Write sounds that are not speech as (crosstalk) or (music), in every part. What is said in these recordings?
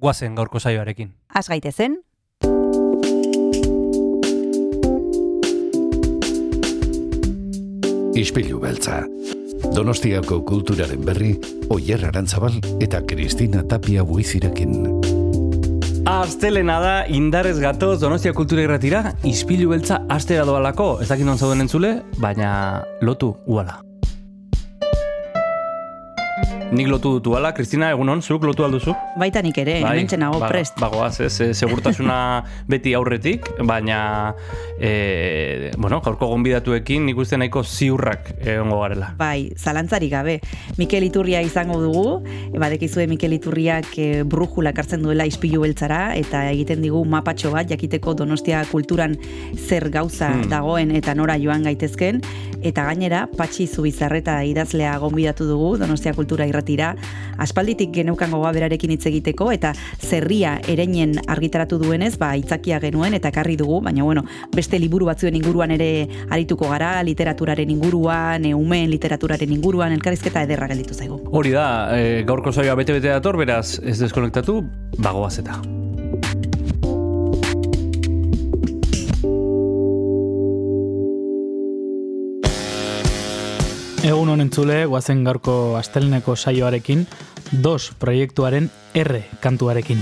guazen gaurko saioarekin. Az gaitezen, Ispilu beltza. Donostiako kulturaren berri, Oyer Arantzabal eta Kristina Tapia buizirekin. Astelena da, indarrez gatoz Donostia Kultura Irratira, izpilu beltza astera doalako, ez dakit non zauden entzule, baina lotu uala. Nik lotu dutu ala, Kristina, egunon, zuk lotu alduzu? baita nik ere, bai, nago ba- prest. Bagoaz, ez, eh, segurtasuna (laughs) beti aurretik, baina, e, bueno, gaurko gonbidatuekin nik uste nahiko ziurrak egongo garela. Bai, zalantzari gabe. Mikel Iturria izango dugu, badekizue Mikel Iturriak e, brujula kartzen duela ispilu beltzara, eta egiten digu mapatxo bat, jakiteko donostia kulturan zer gauza Hmm. dagoen eta nora joan gaitezken, eta gainera, patxi zubizarreta idazlea gonbidatu dugu, donostia kultura irratira, aspalditik geneukan gogoa berarekin hitz egiteko, eta zerria ereinen argitaratu duenez, ba, itzakia genuen, eta ekarri dugu, baina bueno, beste liburu batzuen inguruan ere arituko gara, literaturaren inguruan, umeen literaturaren inguruan, elkarrizketa ederra gelditu zaigu. Hori da, e, gaurko saioa bete-bete dator, beraz ez deskonektatu, bagoaz eta. Egun honen entzule, guazen gaurko astelneko saioarekin, dos proiektuaren R kantuarekin.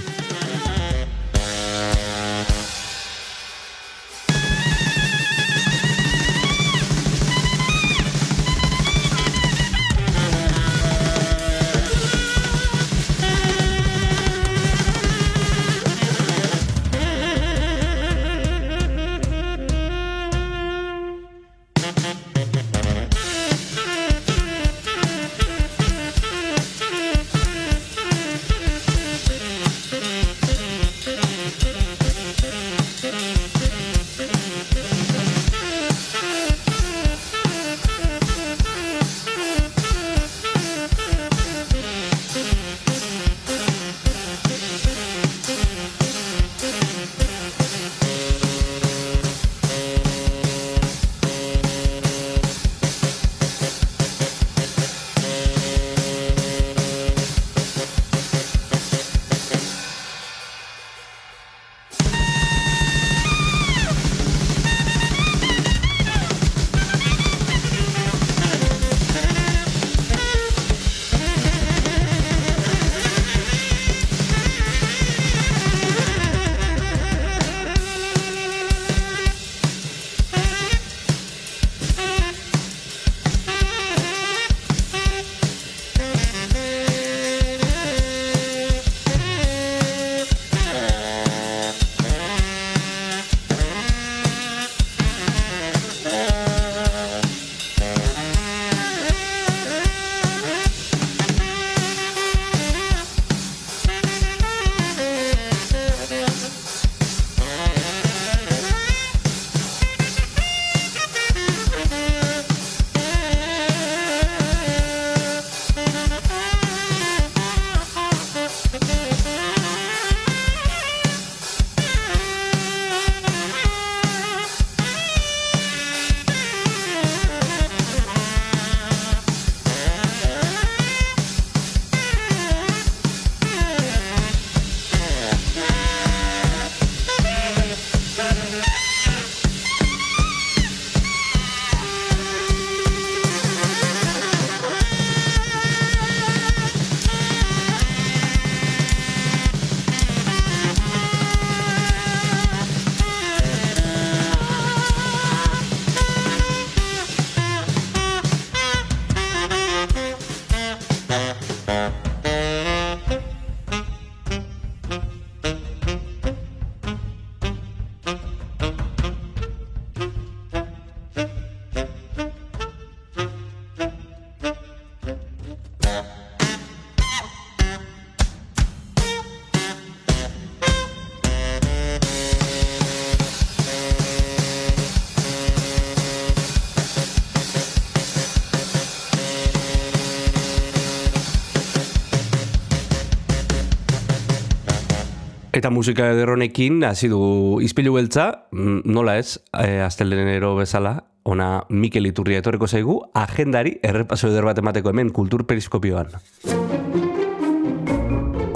Eta musika ederronekin hasi du izpilu beltza, mm, nola ez, e, astelenero bezala, ona Mikel Iturria etorreko zaigu, agendari errepaso eder bat emateko hemen kultur periskopioan.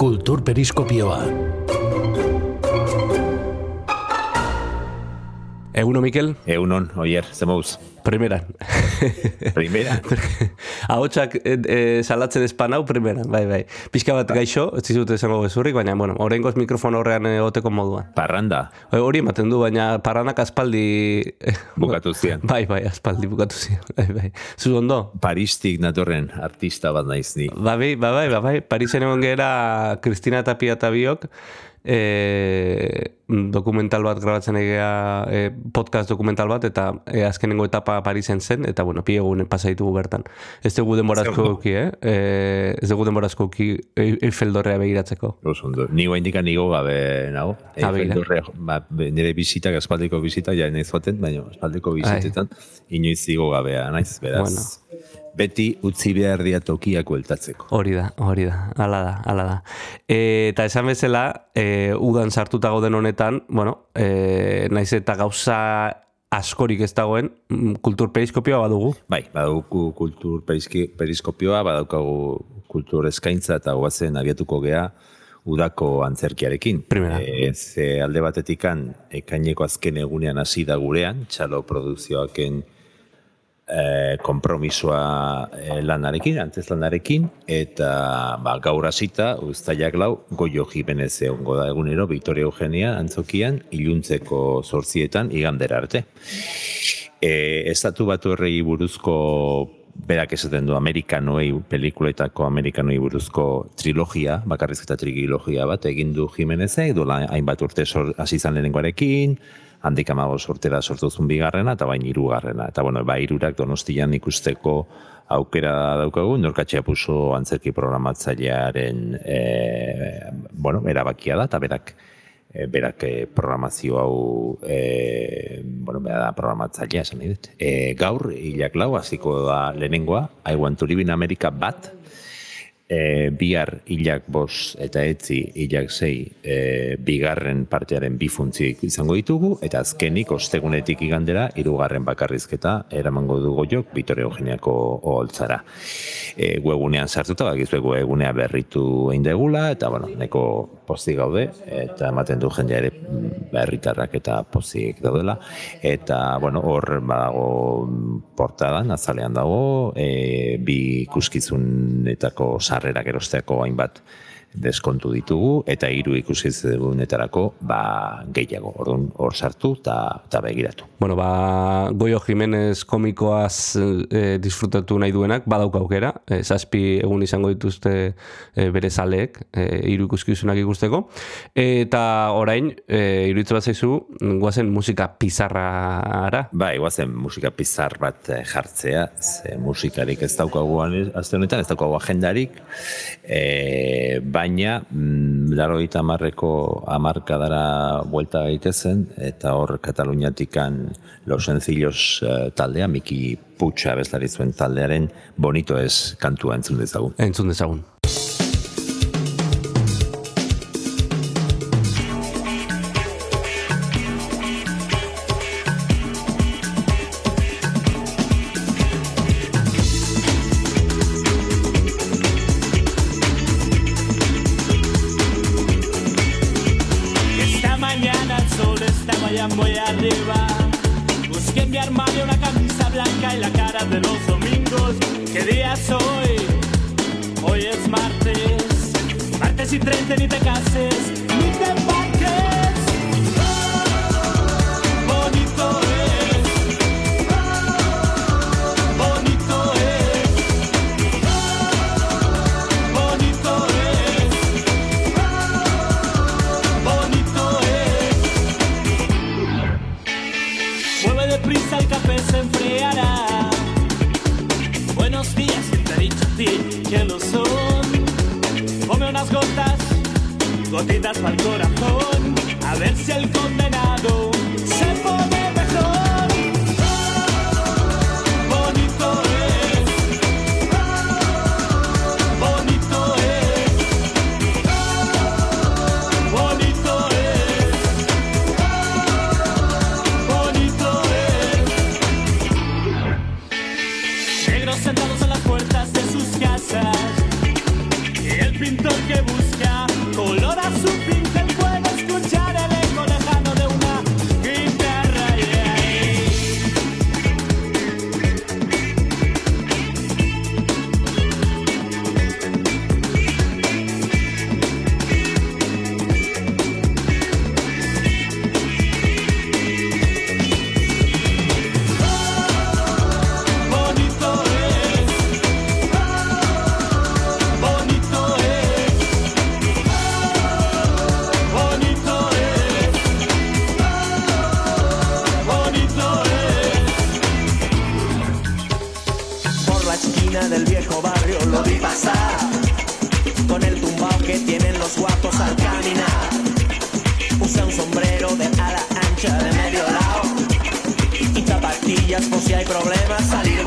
Kultur periskopioa. Eguno, Mikel? Egunon, oier, zemouz. Primeran. Primera. (laughs) Ahotsak e, e, salatzen espanau primeran, bai, bai. Pixka bat gaixo, ez zizut esango bezurrik, baina, bueno, horrengoz mikrofon horrean egoteko moduan. Parranda. E, Hori ematen du, baina parranak aspaldi... Bukatu zian. (laughs) Bai, bai, aspaldi bukatu zian. (laughs) Bai, bai. Zu ondo? Paristik natorren artista bat naiz ni. Ba, bai, ba, bai, ba, bai. Parisen egon gera Kristina Tapia eta biok, e, dokumental bat grabatzen egea, e, podcast dokumental bat, eta e, azkenengo etapa Parisen zen, eta bueno, pi egun pasaitugu bertan. Ez dugu denborazko uki, eh? E, ez dugu denborazko uki Eiffel dorrea begiratzeko. Oso ondo. Ni guain dikan nigo gabe nago. Ah, begira. Eiffel Dorre, ba, nire bizitak, espaldiko bizita, ja naiz joaten, baina espaldiko bizitetan, inoiz igo gabea naiz, beraz. Bueno. Beti utzi behar dia tokiak bueltatzeko. Hori da, hori da, hala da, hala da. E, eta esan bezala, e, udan sartuta gauden honetan, bueno, e, naiz eta gauza askorik ez dagoen, mm, kultur periskopioa badugu. Bai, badauku kultur periskopioa, badaukagu kultur eskaintza eta guazen abiatuko gea udako antzerkiarekin. Primera. E, ze alde batetikan, ekaineko azken egunean hasi da gurean, txalo produkzioaken e, kompromisoa e, lanarekin, antzez lanarekin, eta ba, gaur hasita uztaiak lau, goio jimenez egongo da egunero, Victoria Eugenia antzokian, iluntzeko zortzietan, igandera arte. E, estatu batu errei buruzko berak esaten du amerikanoei, pelikuletako amerikanoei buruzko trilogia, bakarrizketa trilogia bat, egin du Jimenezek, dola hainbat urte hasi izan lehenengoarekin, handik amago sortera sortuzun bigarrena, eta bain hirugarrena. Eta bueno, ba, hirurak donostian ikusteko aukera daukagu, norkatxea puso antzerki programatzailearen e, bueno, erabakia da, eta berak e, berak e, programazio hau e, bueno, bera da programatzailea esan nahi dut. E, gaur, hilak lau, hasiko da lehenengoa, I want to live in America bat, e, bihar hilak bos eta etzi hilak sei e, bigarren partearen bi funtzio izango ditugu, eta azkenik ostegunetik igandera hirugarren bakarrizketa eramango dugu jok Vittorio Eugeniako oholtzara. E, webunean sartuta, bakizu webunea berritu egin degula, eta bueno, neko pozik gaude, eta ematen du jendea ere berritarrak eta pozik daudela, eta bueno, hor badago portadan, azalean dago, e, bi ikuskizunetako sarrerak erosteako hainbat deskontu ditugu, eta hiru ikuskizunetarako ba, gehiago, orduan hor sartu eta begiratu. Bueno, ba, Goio Jimenez komikoaz e, disfrutatu nahi duenak, badauka aukera, e, zazpi egun izango dituzte e, bere zaleek, e, hiru ikuskizunak ikusteko, eta orain, e, iruditzen bat zaizu, guazen musika pizarra Bai, guazen musika pizar bat jartzea, ze musikarik ez daukagu azte honetan, ez daukagu agendarik, e, baina, mm, laro eta amarreko amarkadara buelta gaitezen, eta hor Kataluniatikan Los Sencillos eh, taldea, Miki Putxa bezlari zuen taldearen bonito ez kantua entzun dezagun. Entzun dezagun. Por si hay problemas, salir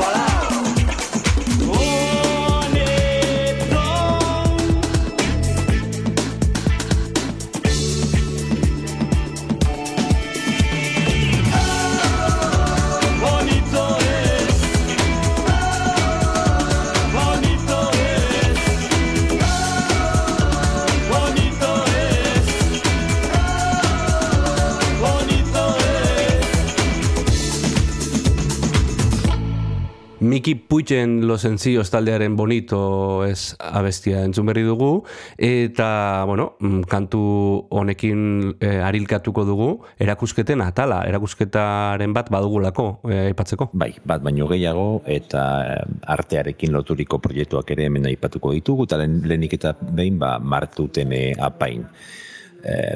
Miki Puitzen Los Sencillos taldearen bonito ez abestia entzun berri dugu, eta, bueno, mm, kantu honekin eh, arilkatuko dugu, erakusketen atala, erakusketaren bat badugulako, eh, aipatzeko. Bai, bat baino gehiago eta eh, artearekin loturiko proiektuak ere hemen aipatuko ditugu, eta lehen- lehenik eta behin ba, martuten apain.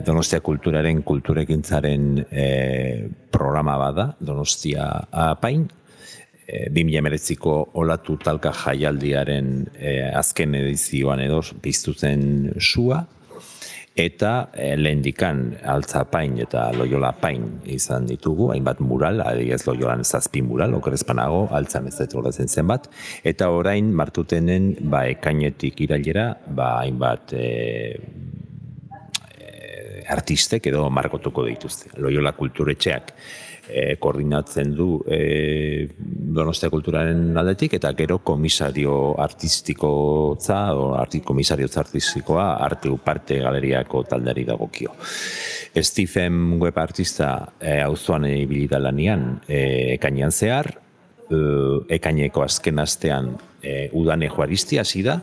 Donostia kulturaren kulturekintzaren eh, programa bada, Donostia apain, e, 2019ko olatu talka jaialdiaren eh, azken edizioan edo piztu zen sua, eta e, lehendikan altzapain eta loiola pain izan ditugu, hainbat mural, adibidez loiolan zazpi mural, okerezpanago, altzan ez horretzen zenbat, eta orain martutenen ba, ekainetik irailera, ba, hainbat e, artistek edo markotuko dituzte. Loiola kulturetxeak e, koordinatzen du e, Donostia kulturaren aldetik eta gero komisario artistikotza o arti, komisario artistikoa arte parte galeriako talderi dagokio. Stephen web artista e, auzoan ibili da lanian e, ekainean zehar, e, ekaineko azken astean e, udane juaristi hasi da,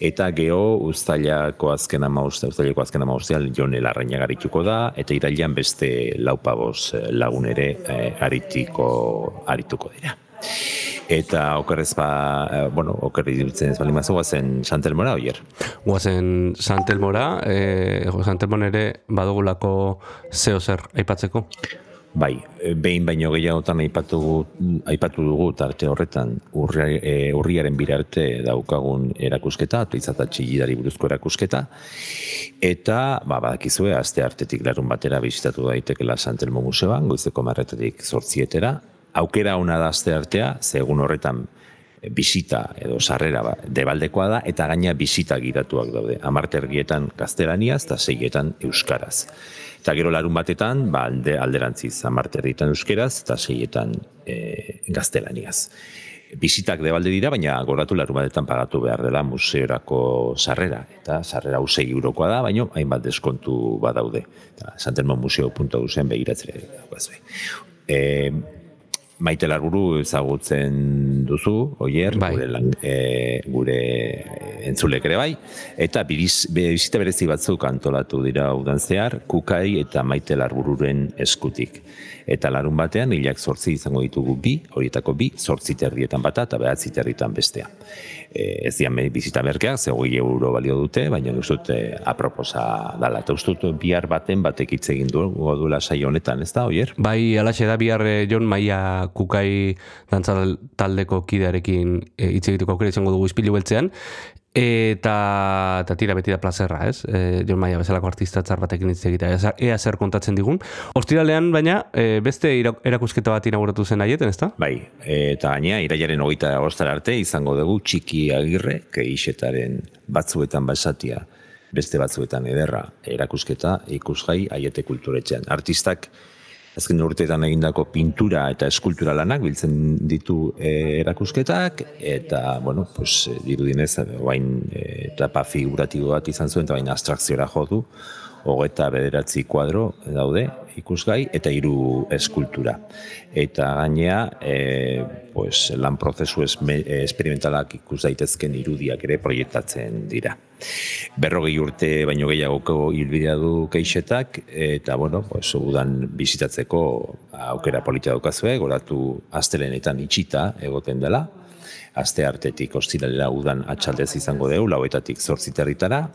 eta geho uztailako azken amauste, uztaileko azken amaustean jone larraina garituko da, eta irailean beste laupaboz lagun ere e, aritiko, arituko dira. Eta okerrez ba, eh, bueno, okerri dirutzen ez bali mazu, guazen Santelmora, oier? Guazen Santelmora, eh, Santelmon ere badugulako zeo zer aipatzeko. Bai, e, behin baino gehiagotan aipatu, aipatu dugu tarte horretan urri, e, urriaren birarte daukagun erakusketa, atuizata txillidari buruzko erakusketa, eta, ba, badakizue, aste artetik larun batera bizitatu daitekela Santelmo Museoan, goizeko marretetik zortzietera, aukera ona da aste artea, ze egun horretan bisita edo sarrera ba, debaldekoa da, eta gaina bisita giratuak daude. Amartergietan gaztelaniaz eta seietan euskaraz. Eta gero larun batetan, ba, alde, alderantziz, amarterrietan euskeraz eta seietan e, gaztelaniaz. Bisitak debalde dira, baina goratu larun batetan pagatu behar dela museorako sarrera. Eta sarrera usei eurokoa da, baina hainbat deskontu badaude. Eta santelmonmuseo.usen begiratzere daukazue. E, Maite Larburu ezagutzen duzu, oier, Bai. gure, lan, e, gure entzulek ere bai, eta biriz, be- bizita berezi batzuk antolatu dira udan zehar, kukai eta Maite Larbururen eskutik. Eta larun batean, hilak zortzi izango ditugu bi, horietako bi, zortzi terrietan bata eta behatzi terrietan bestea. E, ez dian bizita merkeak, ze hogei euro balio dute, baina dut e, aproposa dala. Eta uste dut bihar baten batek hitz egin du, duela saio honetan, ez da, oier? Bai, alaxe da bihar eh, Jon Maia kukai dantza taldeko kidearekin eh, hitz egiteko aukera izango dugu ispilu beltzean. Eta, eta tira beti da plazerra, ez? E, Jon Maia bezalako artista txar batekin hitz egitea, ea, zer- kontatzen digun. Ostiralean, baina, e, beste erakusketa bat inauguratu zen aieten, ezta? Bai, eta gaina irailaren hogeita agostara arte izango dugu txiki agirre, keixetaren batzuetan basatia, beste batzuetan ederra erakusketa ikusgai aiete kulturetxean. Artistak azken urteetan egindako pintura eta eskultura lanak biltzen ditu e, erakusketak eta bueno, pues eh, dirudinez orain e, etapa figuratibo bat izan zuen eta baina abstrakziora jo du. Hogeta bederatzi kuadro daude ikusgai eta hiru eskultura. Eta gainea, e, pues, lan prozesu esme, esperimentalak ikus daitezken irudiak ere proiektatzen dira. Berrogei urte baino gehiagoko hilbidea du keixetak, eta bueno, pues, udan bizitatzeko aukera polita daukazue, goratu astelenetan itxita egoten dela, aste artetik ostiralera udan atxaldez izango dugu, lauetatik zortziterritara,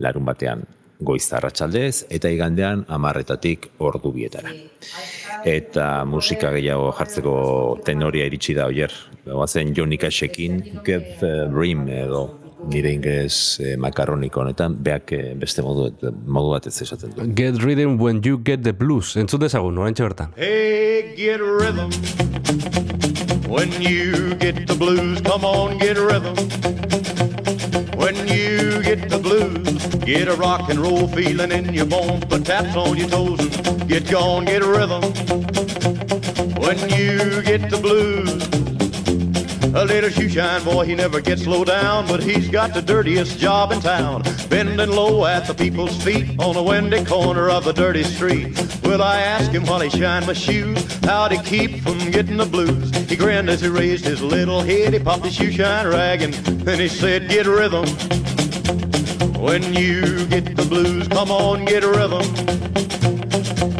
larun batean goiz arratsaldez eta igandean amarretatik ordu bietara. Eta musika gehiago jartzeko tenoria iritsi da oier. Goazen Jonika Shekin, Get the Dream edo nire ingles eh, makaroniko honetan, beak eh, beste modu, modu bat ez esaten du. Get rhythm when you get the blues. Entzun dezagun, oraintxe bertan. Hey, get rhythm. When you get the blues, come on, get rhythm. When you get the blues, get a rock and roll feeling in your bones, put taps on your toes and get gone, get a rhythm. When you get the blues, a little shoe shine boy, he never gets low down, but he's got the dirtiest job in town. Bending low at the people's feet on a windy corner of a dirty street. Will I ask him while he shine my shoes, how'd he keep from getting the blues? He grinned as he raised his little head, he popped his shoe shine rag, and then he said, get rhythm. When you get the blues, come on, get a rhythm.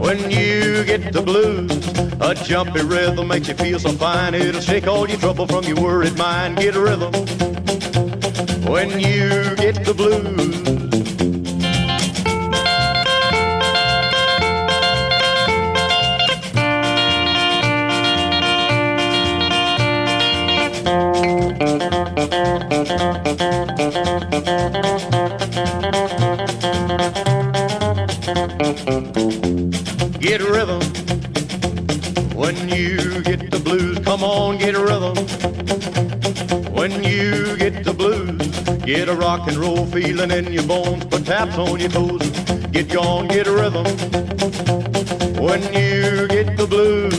When you get the blues, a jumpy rhythm makes you feel so fine. It'll shake all your trouble from your worried mind. Get a rhythm. When you get the blues. A rock and roll feeling in your bones, put taps on your toes, get gone, get a rhythm. When you get the blues.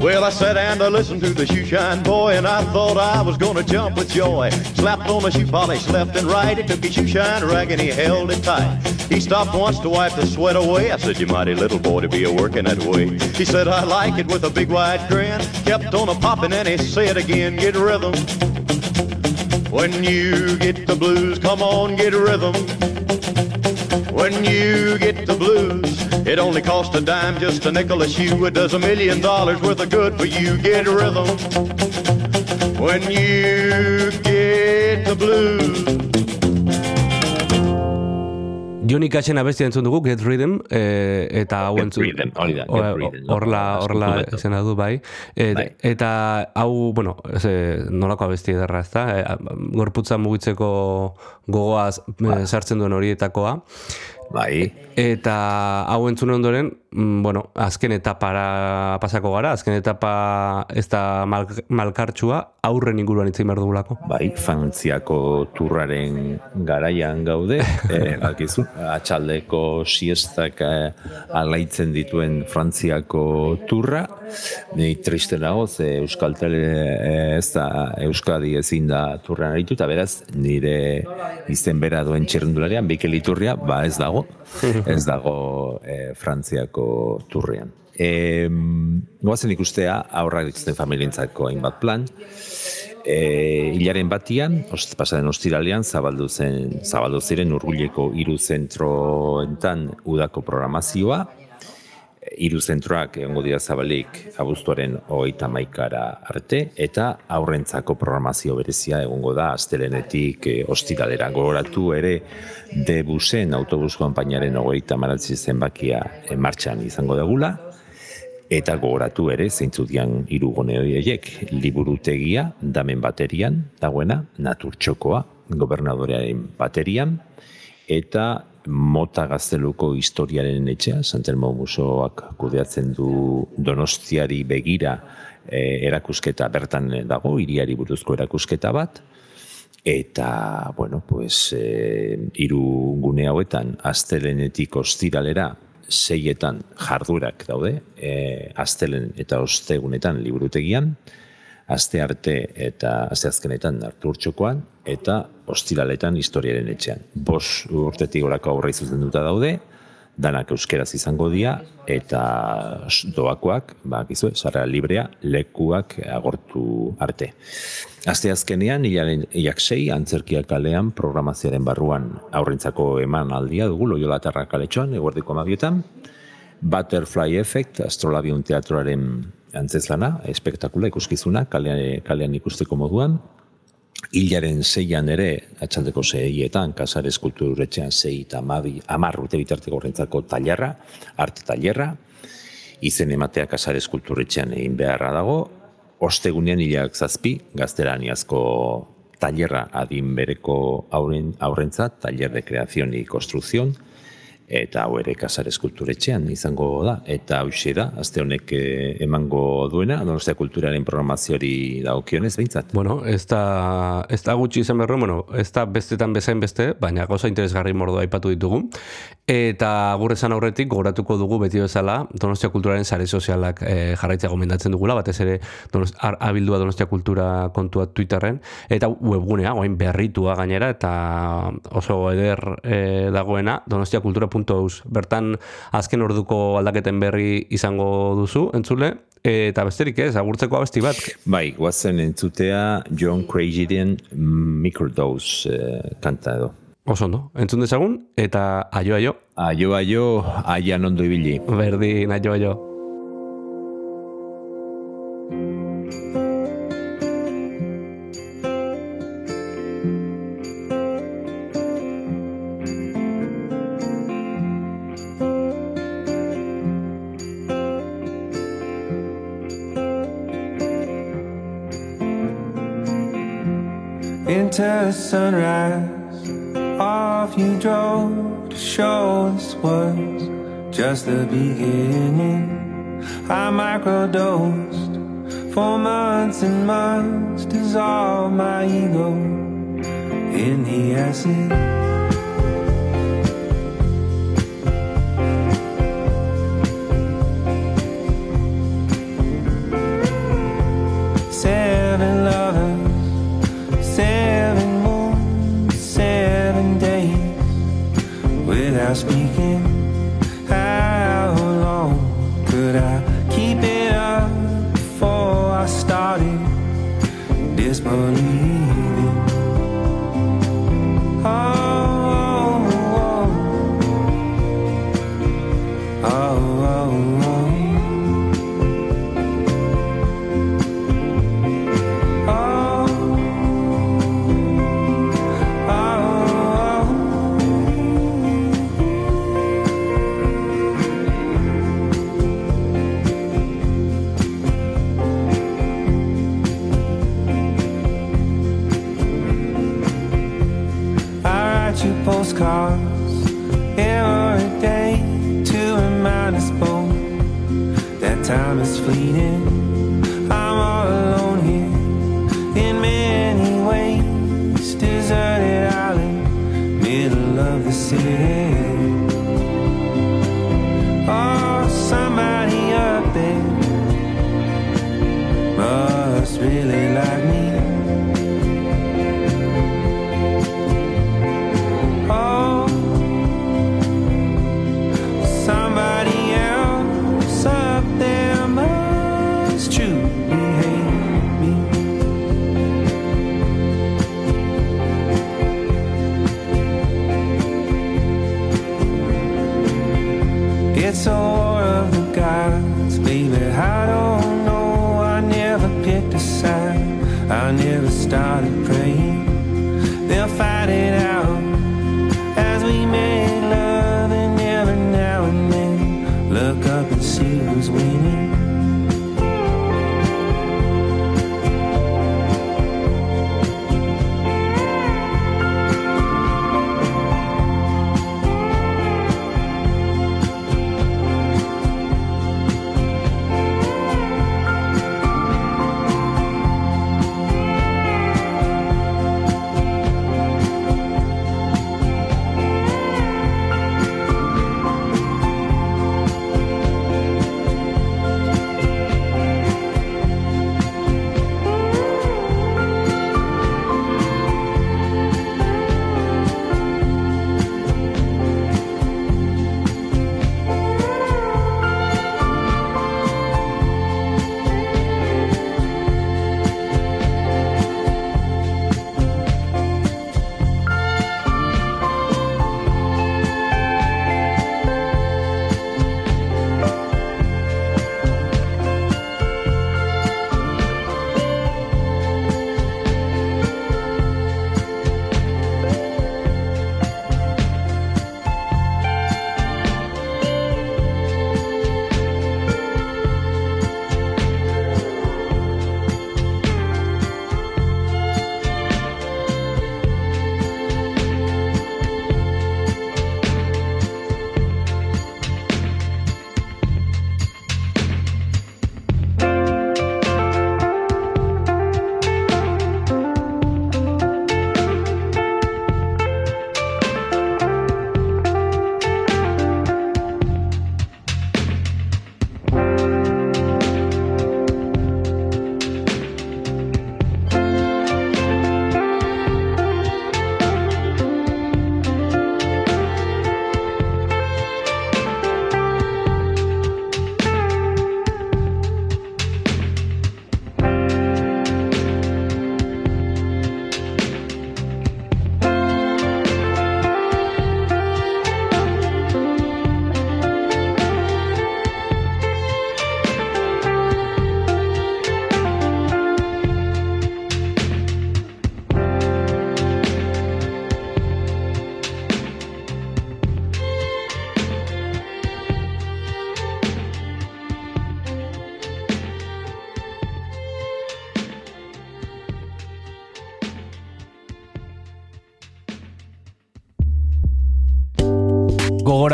Well, I sat and I listened to the shoe shine boy, and I thought I was gonna jump with joy. Slapped on the shoe polish left and right. He took his shoe shine rag and he held it tight. He stopped once to wipe the sweat away. I said, You mighty little boy to be a working that way. He said, I like it with a big wide grin. Kept on a popping and he said again, Get rhythm. When you get the blues, come on, get a rhythm. When you get the blues, it only costs a dime, just a nickel a shoe. It does a million dollars worth of good for you. Get a rhythm. When you get the blues. Johnny Cashen abestia entzun dugu, Get Rhythm, e, eta hau Get entzun... Rhythm, hori da, Get Rhythm, Horla, horla izena du, bai. E, Bai. Eta hau, bueno, ze, nolako abesti ederra, ez da? E, gorputza mugitzeko gogoaz e, sartzen duen horietakoa. Bai, Eta hau entzun ondoren, bueno, azken etapara pasako gara, azken etapa ez da mal, malkartsua, aurren inguruan itzin behar dugulako. bai, Frantziako turraren garaian gaude, (laughs) eh, bakizu, atxaldeko siestak eh, alaitzen dituen Frantziako turra, ni triste nago, ze Euskaltel eh, ez da Euskadi ezin da turran aritu, eta beraz, nire izen bera duen txerrendularian, Mikel Iturria, ba ez dago, (laughs) ez dago eh, Frantziako turrean. E, goazen ikustea aurrak dituzten familientzako hainbat plan, e, hilaren batian, ost, pasaren ostiralean, zabaldu, zen, zabaldu ziren urguleko hiru zentroentan udako programazioa, hiru zentroak egongo dira zabalik abuztuaren hogeita maikara arte, eta aurrentzako programazio berezia egongo da astelenetik e, ostiralera. Gogoratu ere debusen autobus konpainaren hogeita maratzi zenbakia e, martxan izango dagula, Eta gogoratu ere, zeintzu dian irugone horiek, liburutegia, damen baterian, dagoena, naturtxokoa, gobernadorearen baterian, eta mota gazteluko historiaren etxea, Santelmo Musoak kudeatzen du donostiari begira e, erakusketa bertan dago, iriari buruzko erakusketa bat, eta, bueno, pues, e, iru gune hauetan, astelenetik ostiralera, seietan jardurak daude, e, astelen eta ostegunetan liburutegian, aste arte eta aste azkenetan arturtxokoan, eta ostiraletan historiaren etxean. Bos urtetik gorako aurre zuzenduta daude, danak euskeraz izango dira, eta doakoak, ba, gizue, sarrera librea, lekuak agortu arte. Aste azkenean, hilaren hilak sei, antzerkiak kalean, programazioaren barruan aurrentzako eman aldia dugu, loiolatarra kaletxoan, eguerdiko amabietan, Butterfly Effect, astrolabion teatroaren antzezlana, espektakula ikuskizuna, kalean, kalean ikusteko moduan, Hilaren zeian ere, atxaldeko zeietan, kasar eskulturetxean zei eta amabi, amar urte bitarteko horrentzako tailerra, arte tailerra, izen ematea kasar eskulturetxean egin beharra dago, ostegunean hilak zazpi, gazteraniazko tallerra adin bereko aurren, aurrentzat, taller de creación y construcción, eta hau ere kasar eskulturetxean izango da, eta hauxe da, azte honek eh, emango duena, donostia kulturaren programazioari dagokionez behintzat. Bueno, ez da, ez da gutxi izan berro, bueno, ez da bestetan bezain beste, baina gauza interesgarri mordo aipatu ditugu. Eta gurrezan aurretik, gogoratuko dugu beti bezala, donostia kulturaren sare sozialak e, jarraitzea gomendatzen dugula, batez ere donost, ar, abildua donostia kultura kontua Twitterren, eta webgunea, oain berritua gainera, eta oso eder e, dagoena, donostiakultura.com Eus. Bertan azken orduko aldaketen berri izango duzu, entzule, eta besterik ez, agurtzeko abesti bat. Bai, guazen entzutea John Crazyren Microdose eh, kanta edo. Oso ondo, entzun dezagun, eta aio aio. Aio aio, aian ondo ibili. Berdin, aio aio. Into sunrise. Off you drove to show this was just the beginning. I microdosed for months and months, dissolve my ego in the acid. Without speaking. How long could I keep it up before I started disbelieving?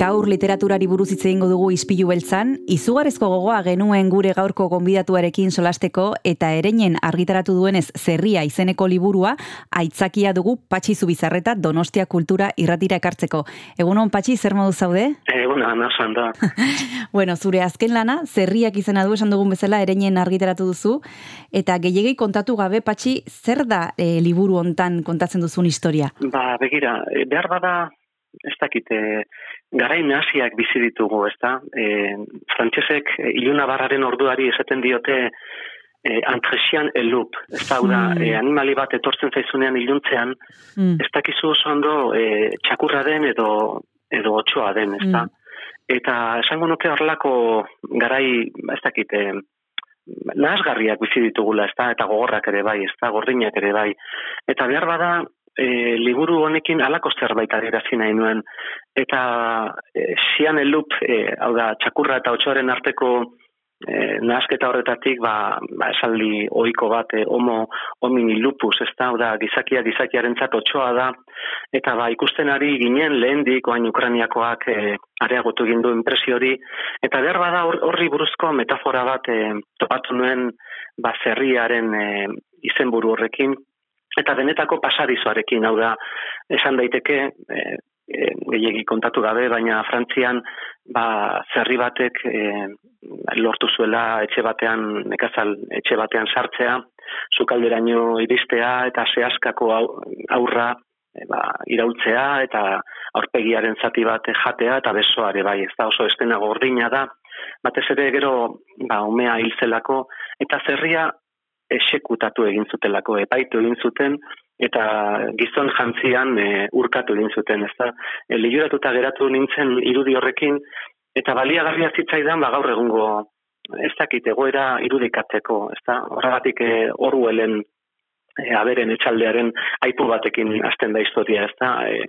Gaur literaturari buruz hitz egingo dugu Ispilu beltzan, izugarrizko gogoa genuen gure gaurko gonbidatuarekin solasteko eta ereinen argitaratu duenez zerria izeneko liburua aitzakia dugu Patxi Zubizarreta Donostia Kultura irratira ekartzeko. Egunon Patxi, zer modu zaude? Egunon, nasan (laughs) da. bueno, zure azken lana, zerriak izena du esan dugun bezala ereinen argitaratu duzu eta gehiagei kontatu gabe Patxi, zer da e, liburu hontan kontatzen duzun historia? Ba, begira, eh, behar bada ez dakite garai nahasiak bizi ditugu, ezta? E, frantsesek e, iluna barraren orduari esaten diote e, antresian elup, ez da, mm. e, animali bat etortzen zaizunean iluntzean, mm. ez dakizu oso ondo e, txakurra den edo, edo otxoa den, ez da? Mm. Eta esango nuke horlako garai, ez dakite, nahasgarriak bizi ditugula, ez da, eta gogorrak ere bai, ez da, gordinak ere bai. Eta behar bada, e, liburu honekin alako zerbait adierazi nahi nuen. Eta e, zian elup, e, hau da, txakurra eta otxoaren arteko e, nahasketa horretatik, ba, ba esaldi ohiko bat, e, homo homini lupus, ez da, da, gizakia gizakiaren otxoa da, eta ba, ikusten ari ginen lehendik, oain ukraniakoak e, areagotu gindu impresio hori, eta behar bada horri buruzko metafora bat e, topatu nuen, ba, zerriaren e, izenburu horrekin, eta benetako pasadizoarekin, hau da, esan daiteke, e, e, gehiagi kontatu gabe, baina Frantzian ba, zerri batek e, lortu zuela etxe batean, nekazal etxe batean sartzea, zukalderaino iristea eta zehaskako aurra e, ba, iraultzea eta aurpegiaren zati bat jatea eta besoare bai, ez da oso estena gordina da, batez ere gero ba, umea hilzelako, eta zerria esekutatu egin zutelako, epaitu egin zuten, eta gizon jantzian e, urkatu egin zuten, ez da. E, geratu nintzen irudi horrekin, eta baliagarria zitzaidan, ba gaur egungo, ez dakit, egoera irudikatzeko, ez da. Horregatik e, Orwellen e, aberen etxaldearen aipu batekin hasten da historia, ez da. E,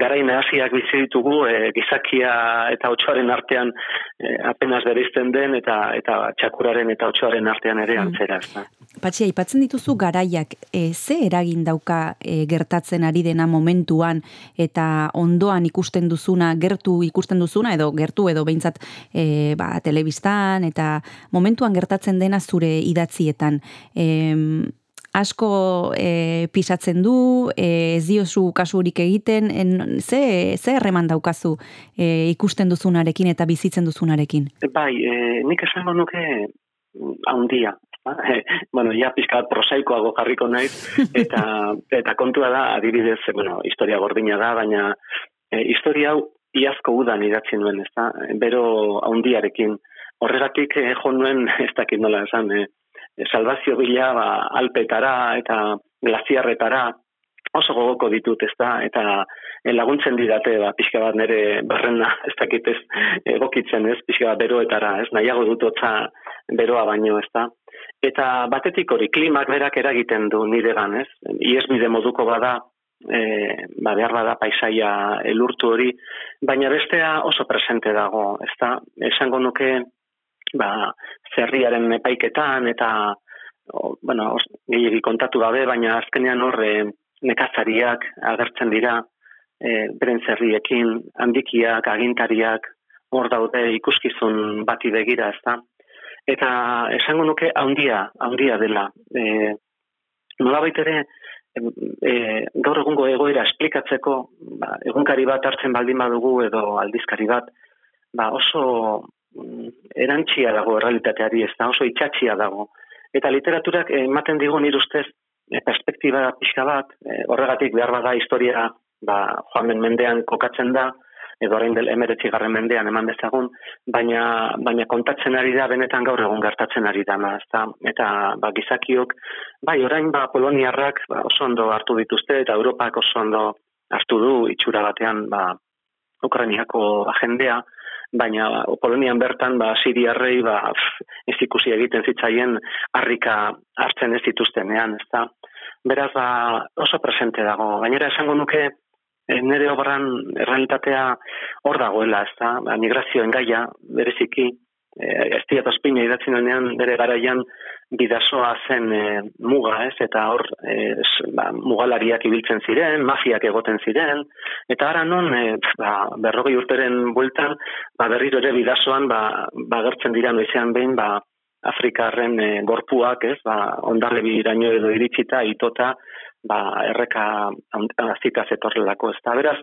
garain hasiak bizi ditugu e, gizakia eta otsoaren artean e, apenas bereizten den eta eta txakuraren eta otsoaren artean ere mm. antzera, ez da. Patxi, aipatzen dituzu garaiak, e, ze eragin dauka e, gertatzen ari dena momentuan eta ondoan ikusten duzuna, gertu ikusten duzuna, edo gertu edo behintzat e, ba, telebistan, eta momentuan gertatzen dena zure idatzietan. E, asko e, pisatzen du, e, ez diozu kasurik egiten, en, ze, ze erreman daukazu e, ikusten duzunarekin eta bizitzen duzunarekin? Bai, e, nik esango nuke haundia. (laughs) E, bueno, ja pizka prosaikoago jarriko naiz, (laughs) eta, eta kontua da, adibidez, bueno, historia gordina da, baina e, historia hau iazko udan idatzen nuen, ez da? Bero haundiarekin. Horregatik e, jo nuen, (laughs) ez dakit nola esan, e, salvazio bila ba, alpetara eta glaziarretara oso gogoko ditut, ez da, eta eh, laguntzen didate, ba, pixka bat nire barrena, (laughs) ez dakit ez, egokitzen ez, pixka bat beroetara, ez, nahiago dutotza beroa baino, ez da. Eta batetik hori, klimak berak eragiten du nire gan, ez, ies bide moduko bada, e, ba, behar bada paisaia elurtu hori, baina bestea oso presente dago, ez da, esango nuke, ba, zerriaren epaiketan eta o, bueno, os, kontatu gabe, baina azkenean horre nekazariak agertzen dira e, beren zerriekin, handikiak, agintariak, hor daude ikuskizun bati begira, ezta. Eta esango nuke handia, handia dela. E, nola baitere, e, gaur egungo egoera esplikatzeko, ba, egunkari bat hartzen baldin badugu edo aldizkari bat, ba, oso erantxia dago errealitateari, ez da oso itxatxia dago. Eta literaturak ematen digu nire ustez e, perspektiba pixka bat, e, horregatik behar bada historia ba, joan mendean kokatzen da, edo orain del emeretzi garren mendean eman bezagun, baina, baina kontatzen ari da benetan gaur egun gertatzen ari da, ezta? eta ba, gizakiok, bai orain ba, poloniarrak ba, oso ondo hartu dituzte, eta Europak oso ondo hartu du itxura batean ba, Ukrainiako agendea, baina Polonian bertan ba Siriarrei ba ez ikusi egiten zitzaien harrika hartzen ez dituztenean, ezta? beraz ba, oso presente dago. Gainera esango nuke eh, nire obran realitatea hor dagoela, ez da, ba, migrazioen gaia, bereziki, eh, ez diat ospina idatzen denean bere garaian bidasoa zen eh, muga, ez, eta hor s- ba, mugalariak ibiltzen ziren, mafiak egoten ziren, eta ara non eh, ba, berrogei urteren bueltan, ba, berriro ere bidasoan ba, ba, gertzen dira noizean behin, ba, Afrikarren eh, gorpuak, ez, ba, ondarle biraino edo iritsita, itota, ba, erreka azita zetorrelako, ez? Da, beraz,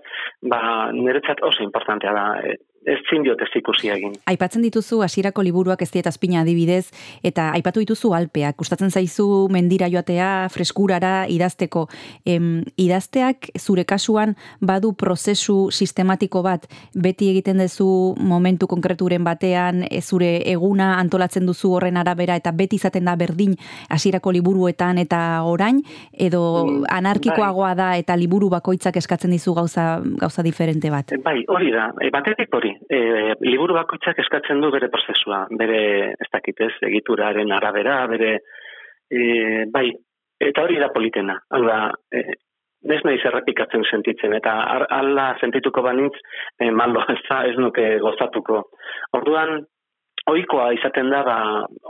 ba, niretzat oso importantea da, eh, ez zindiot ez ikusi egin. Aipatzen dituzu hasierako liburuak ez diet azpina adibidez, eta aipatu dituzu alpeak. Gustatzen zaizu mendira joatea, freskurara idazteko. Em, idazteak zure kasuan badu prozesu sistematiko bat, beti egiten duzu momentu konkreturen batean, e, zure eguna antolatzen duzu horren arabera, eta beti izaten da berdin hasierako liburuetan eta orain, edo anarkikoagoa da eta liburu bakoitzak eskatzen dizu gauza, gauza diferente bat. Bai, hori da, e, batetik hori, e, liburu bakoitzak eskatzen du bere prozesua, bere, ez dakitez, egituraren arabera, bere, e, bai, eta hori da politena, hau da, e, ez naiz errepikatzen sentitzen, eta hala sentituko banintz, e, malo, (laughs) ez da, ez nuke gozatuko. Orduan, ohikoa izaten da, ba,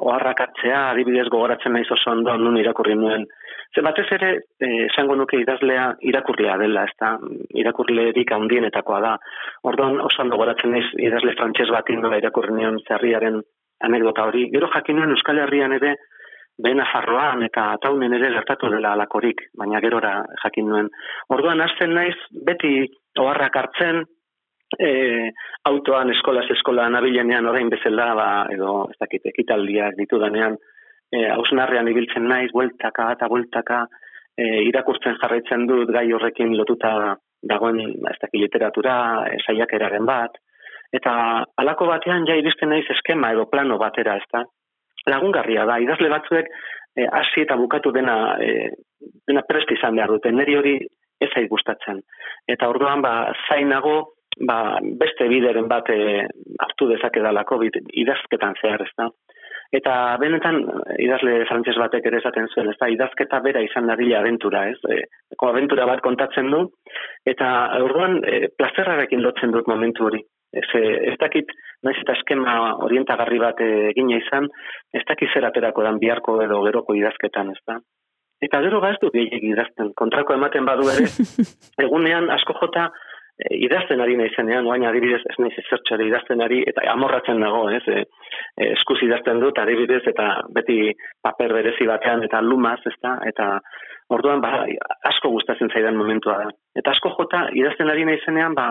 oharrak hartzea, adibidez gogoratzen naiz oso ondo nun irakurri nuen. Ze batez ere, eh, esango nuke idazlea irakurlea dela, ez da, irakurlerik handienetakoa da. Orduan ondo gogoratzen naiz idazle frantses bat indola irakurri nion zerriaren anekdota hori. Gero jakin nuen Euskal Herrian ere, behen Nafarroan eta taunen ere gertatu dela alakorik, baina gerora jakin nuen. Orduan hasten naiz beti oharrak hartzen, e, autoan eskolaz eskola nabilenean orain bezala ba, edo ez dakit ekitaldiak ditudanean e, hausnarrean ibiltzen naiz bueltaka eta bueltaka e, irakurtzen jarraitzen dut gai horrekin lotuta dagoen ez dakit literatura e, saiakeraren bat. Eta halako batean ja iristen naiz eskema edo plano batera ez da lagungarria da idazle batzuek e, hasi eta bukatu dena e, dena prest izan behar dute neri hori ez zait gustatzen. Eta orduan ba zainago ba, beste bideren bat e, hartu dezakedalako bid, idazketan zehar, ez da. Eta benetan idazle frantses batek ere esaten zuen, ez da, idazketa bera izan dadila aventura, ez? E, aventura bat kontatzen du, eta orduan e, plazerrarekin lotzen dut momentu hori. Ez, e, ez dakit, naiz eta eskema orientagarri bat e, egina izan, ez dakit zer aterako dan biharko edo geroko idazketan, ez da. Eta gero ba ez du gehiagik idazten, kontrako ematen badu ere, (laughs) egunean asko jota idazten ari naizenean, oain adibidez ez naiz ezertxore idazten ari, eta amorratzen dago, ez, e, eskuz idazten dut adibidez, eta beti paper berezi batean, eta lumaz, ez da, eta orduan ba, asko gustatzen zaidan momentua da. Eta asko jota idazten ari naizenean, ba,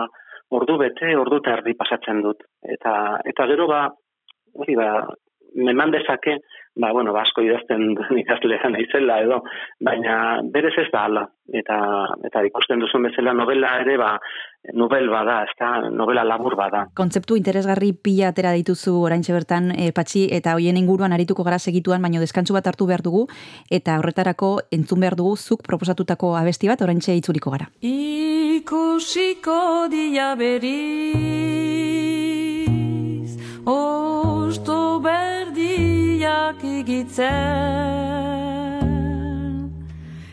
ordu bete, ordu eta erdi pasatzen dut. Eta, eta gero ba, hori ba, meman dezake, ba, bueno, ba, asko idazten (laughs) idazlea naizela edo, baina berez ez da hala. Eta, eta ikusten duzun bezala novela ere, ba, novel bada, ez da, novela labur bada. Kontzeptu interesgarri pila atera dituzu oraintxe bertan e, patxi eta hoien inguruan arituko gara segituan, baino deskantsu bat hartu behar dugu eta horretarako entzun behar dugu zuk proposatutako abesti bat oraintxe itzuliko gara. Ikusiko dia beriz Osto berdiak igitzen.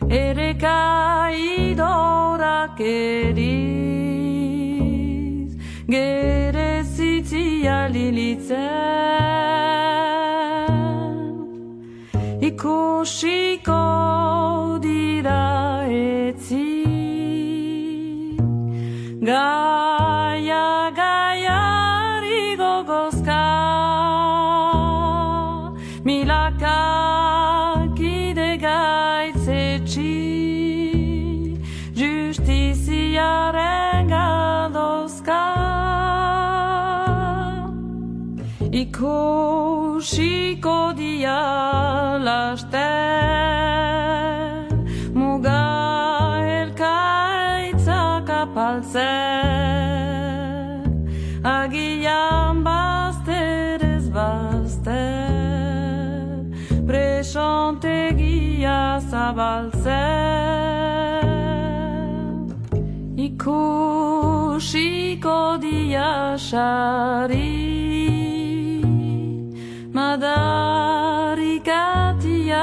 Ereka idorak eriz Gere zitzia lilitzen Ikusiko dira etzi Gaia, Ikusiko dia lasten Muga elkaitzak apaltzen Agian bazter ez bazter Presontegia zabaltzen. Ikusiko dia δάρι κάτι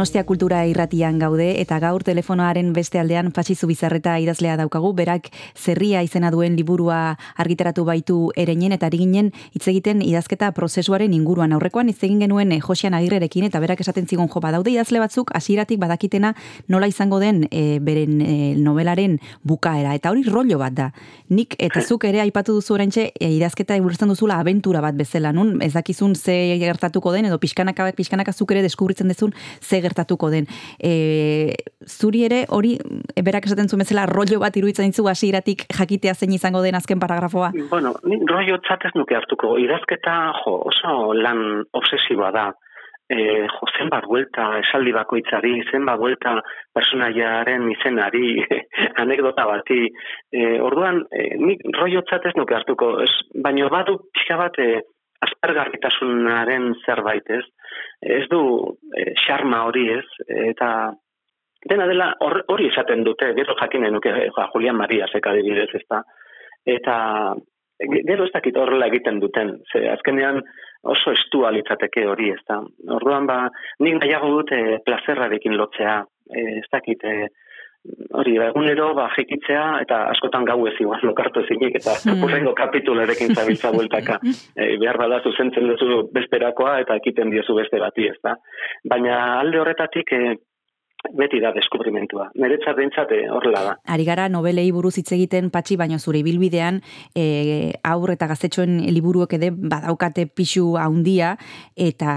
Donostia Kultura irratian gaude eta gaur telefonoaren beste aldean Patxizu Bizarreta idazlea daukagu, berak zerria izena duen liburua argitaratu baitu ereinen eta ari ginen hitz egiten idazketa prozesuaren inguruan. Aurrekoan hitz egin genuen eh, Josian Agirrerekin eta berak esaten zigun jo badaude idazle batzuk hasieratik badakitena nola izango den eh, beren eh, novelaren bukaera eta hori rollo bat da. Nik eta (clears throat) zuk ere aipatu duzu oraintxe eh, idazketa ulertzen duzula abentura bat bezala, nun ez dakizun ze gertatuko den edo pixkanaka pixkanaka zuk ere deskubritzen dezun ze gertatuko den. E, zuri ere hori e, berak esaten zuen bezala rollo bat iruditzen ditzu hasieratik jakitea zein izango den azken paragrafoa. Bueno, ni rollo txatez nuke hartuko. Idazketa, jo, oso lan obsesiboa da. E, jo, zenbat buelta esaldi bakoitzari, zenbat buelta personaiaren izenari, (laughs) anekdota bati. E, orduan, e, nik rollo txatez nuke hartuko. Ez, baino badu pixka bat e, aspergarritasunaren zerbait, ez? Ez du e, xarma hori, ez? Eta dena dela hor- hori esaten dute, gero jakinen nuke, ja, Julian Maria zeka adibidez, ezta? Eta ge- gero ez dakit horrela egiten duten, ze azkenean oso estua litzateke hori, ezta? Orduan ba, nik nahiago dut e, plazerrarekin lotzea, e, ez dakit, e, hori, ba, egunero, ba, jekitzea, eta askotan gau ez igual, lokartu ezinik, eta Hmm. urrengo kapitulerekin zabiltza (laughs) bueltaka. e, behar bada zuzentzen duzu besterakoa, eta ekiten diozu beste bati, ez da. Baina alde horretatik, e, beti da deskubrimentua. Niretzat behintzat eh, horrela da. Ari gara nobelei buruz hitz egiten patxi, baino zure ibilbidean e, aur eta gaztetxoen liburuek ere badaukate pixu haundia eta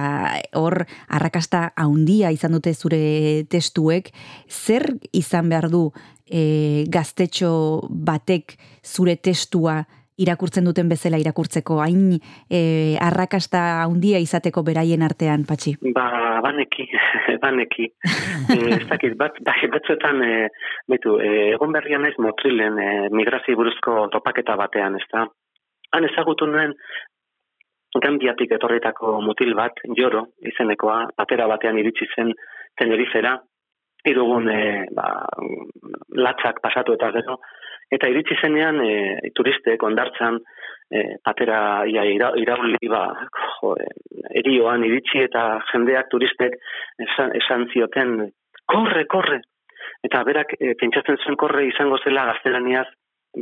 hor arrakasta haundia izan dute zure testuek. Zer izan behar du e, gaztetxo batek zure testua irakurtzen duten bezala irakurtzeko, hain e, arrakasta haundia izateko beraien artean, patxi? Ba, baneki, (laughs) baneki. e, ez dakit, bat, ba, batzuetan, e, betu, e, egon berrian ez motrilen e, migrazio buruzko topaketa batean, ez da? Han ezagutu nuen, Gambiatik etorritako mutil bat, joro, izenekoa, batera batean iritsi zen Tenerifera, irugun e, ba, latzak pasatu eta gero, eta iritsi zenean e, turistek ondartzan, e, patera ia, ira, irauli ba, jo, e, erioan iritsi eta jendeak turistek esan, esan zioten, korre, korre! Eta berak e, pentsatzen zuen korre izango zela gaztelaniaz,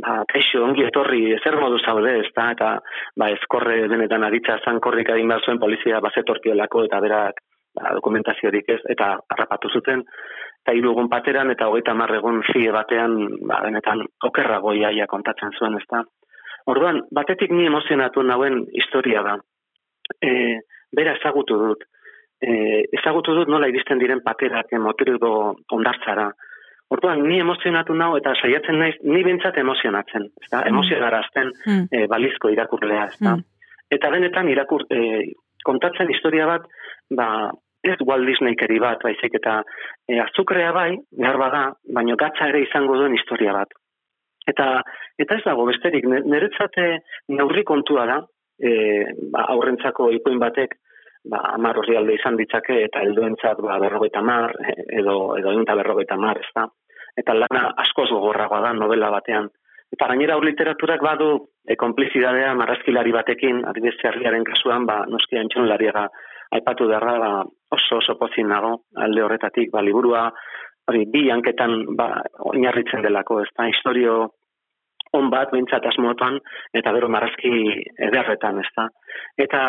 ba, kaixo, ongi etorri, zer modu zaude, ez da, eta ba, ez korre benetan aritza zan korrik egin behar zuen polizia bazetorkiolako eta berak ba, dokumentaziorik ez, eta harrapatu zuten, eta hirugun pateran eta hogeita marregun fie batean, ba, benetan okerrago iaia kontatzen zuen, ez da. Orduan, batetik ni emozionatu nauen historia da. E, bera ezagutu dut. E, ezagutu dut nola iristen diren paterak motirilgo ondartzara. Orduan, ni emozionatu nau eta saiatzen naiz, ni bintzat emozionatzen. Ez da? Emozionarazten Mm. e, balizko irakurlea, ez da. Mm. Eta benetan irakur, e, kontatzen historia bat, ba, ez Walt Disneykeri bat, baizik eta e, azukrea bai, behar bada, baino gatza ere izango duen historia bat. Eta, eta ez dago besterik, ne- niretzate neurri kontua da, e, ba, aurrentzako ipuin batek, ba, amar orrialde izan ditzake, eta helduentzat ba, berrogeita mar, edo, edo egun eta berrogeita mar, ez da. Eta lana askoz gogorragoa da novela batean. Eta gainera hor literaturak badu e, konplizidadea marrazkilari batekin, adibidez herriaren kasuan, ba, noski antxon lariaga aipatu beharra, ba, oso oso pozin nago alde horretatik, ba, liburua, hori, bi hanketan ba, oinarritzen delako, ez da, historio on bat, behintzat asmotan, eta bero marrazki ederretan, ez da. Eta,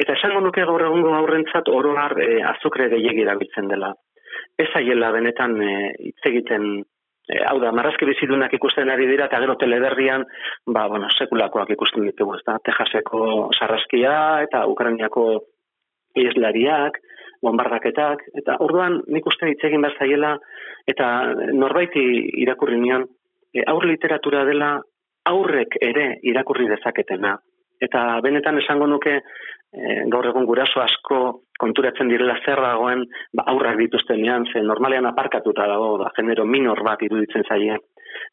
eta esango nuke gaur egungo aurrentzat oro har e, azukre gehiegi erabiltzen dela. Ez aiela benetan e, hitz egiten e, hau da, marrazki bizidunak ikusten ari dira, eta gero teleberrian, ba, bueno, sekulakoak ikusten ditugu, ez da, Texaseko sarraskia, eta Ukrainiako ieslariak, bombardaketak, eta orduan nik uste hitz egin behar zaiela, eta norbaiti irakurri nion, e, aur literatura dela aurrek ere irakurri dezaketena. Eta benetan esango nuke e, gaur egun guraso asko konturatzen direla zer dagoen ba, aurrak dituztenean, ze normalean aparkatuta dago, da, genero minor bat iruditzen zaie.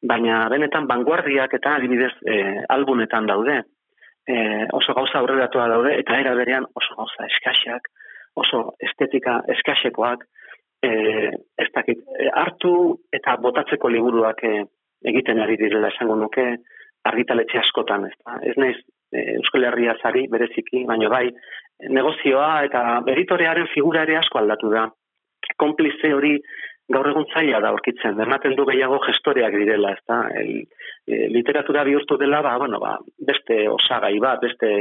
Baina benetan vanguardiak eta adibidez e, albunetan daude, e, oso gauza aurreratua daude, eta era berean oso gauza eskaxak, oso estetika eskaxekoak, e, ez dakit, e, hartu eta botatzeko liburuak e, egiten ari direla esango nuke argitaletxe askotan, ez da. Ez naiz e, Euskal Herria zari bereziki, baino bai, negozioa eta beritorearen figura ere asko aldatu da. Konplize hori gaur egun zaila da aurkitzen, ematen du gehiago gestoreak direla, ez da. El, e, literatura bihurtu dela, ba, bueno, ba, beste osagai bat, beste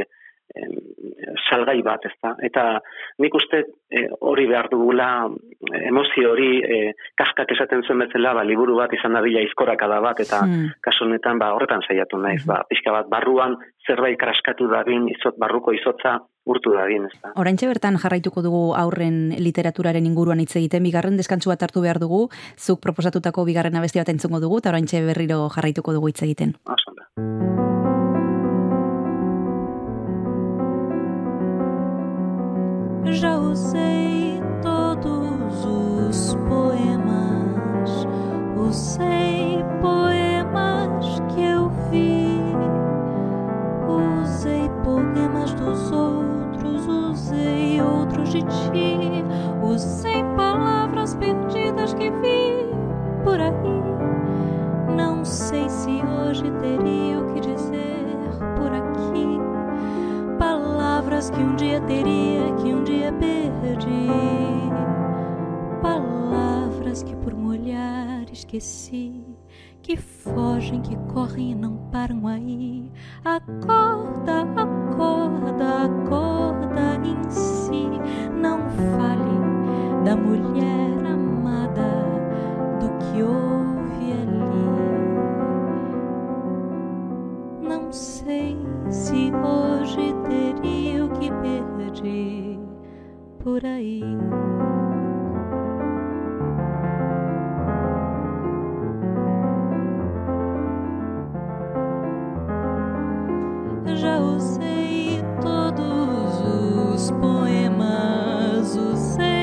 salgai bat, ez da. Eta nik uste e, hori behar dugula, e, emozio hori, e, kaskak esaten zuen bezala, ba, liburu bat izan dadila izkorakada bat, eta Hmm. kasu honetan ba, horretan saiatu naiz, ba, pixka bat barruan zerbait kraskatu dadin, izot, barruko izotza urtu dadin, ez da. Oraintxe bertan jarraituko dugu aurren literaturaren inguruan hitz egiten, bigarren deskantsu bat hartu behar dugu, zuk proposatutako bigarren abesti bat entzungo dugu, eta oraintxe berriro jarraituko dugu hitz egiten. Oso usei todos os poemas, usei poemas que eu vi, usei poemas dos outros, usei outros de ti, usei palavras perdidas que vi por aí. Não sei se hoje teria o que dizer Palavras que um dia teria, que um dia perdi. Palavras que por molhar esqueci. Que fogem, que correm e não param aí. Acorda, acorda, acorda em si. Não fale da mulher amada, do que houve ali. Não sei se hoje teria que perdi por aí. Já usei todos os poemas, usei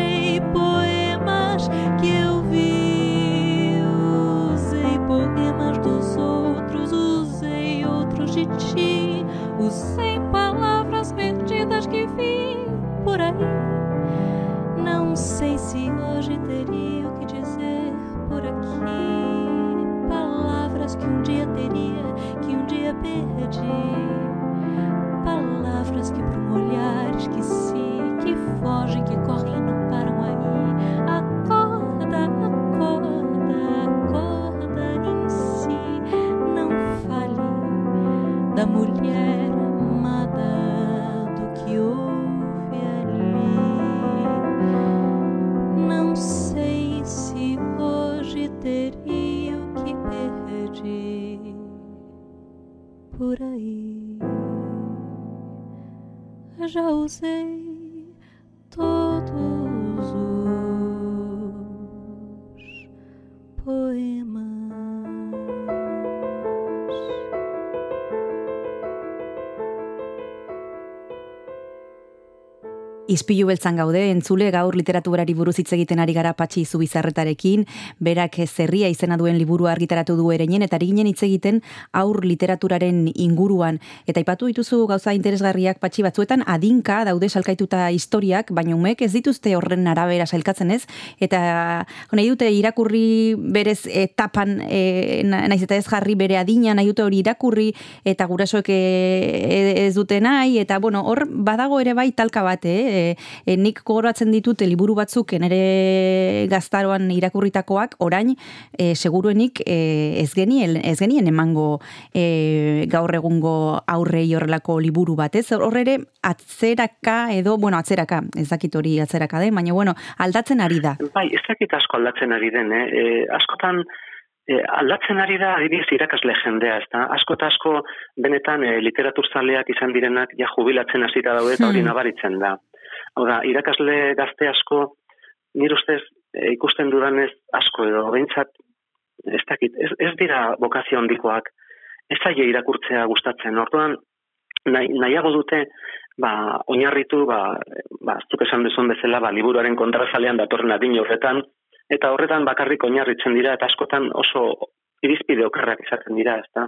Palavras que por um olhar esqueci, que fogem, que correm não param aí. Acorda, acorda, acorda em si. Não fale da mulher amada, do que houve ali. Não sei se hoje teria o que perdi por aí. Já usei todos Izpilu beltzan gaude, entzule gaur literaturari buruz hitz egiten ari gara patxi zubizarretarekin, berak zerria izena duen liburu argitaratu du ereinen, eta ginen hitz egiten aur literaturaren inguruan. Eta ipatu dituzu gauza interesgarriak patxi batzuetan adinka daude salkaituta historiak, baina umek ez dituzte horren arabera salkatzen ez, eta nahi dute irakurri berez etapan, e, naiz eta ez jarri bere adina, nahi dute hori irakurri, eta gurasoek e, ez dute nahi, eta bueno, hor badago ere bai talka bat, eh? E, e, nik gogoratzen ditut liburu batzuk nere gaztaroan irakurritakoak orain e, seguruenik e, ez genien ez genien emango e, gaur egungo aurrei horrelako liburu bat ez hor ere atzeraka edo bueno atzeraka ez dakit hori atzeraka den baina bueno aldatzen ari da Bai, ez dakit asko aldatzen ari den, eh? E, askotan e, aldatzen ari da adibidez irakasle jendea, ez da? Asko eta asko benetan e, literaturzaleak izan direnak ja jubilatzen hasita daude eta hori Hmm. nabaritzen da. Hau da, irakasle gazte asko, nire ustez e, ikusten dudanez asko edo, behintzat, ez dakit, ez, ez dira bokazio handikoak, ez zaie irakurtzea gustatzen. Orduan, nahi, nahiago dute, ba, oinarritu, ba, ba, zuk esan duzun bezala, ba, liburuaren kontrazalean datorren adin horretan, eta horretan bakarrik oinarritzen dira, eta askotan oso irizpide okerrak izaten dira, ezta?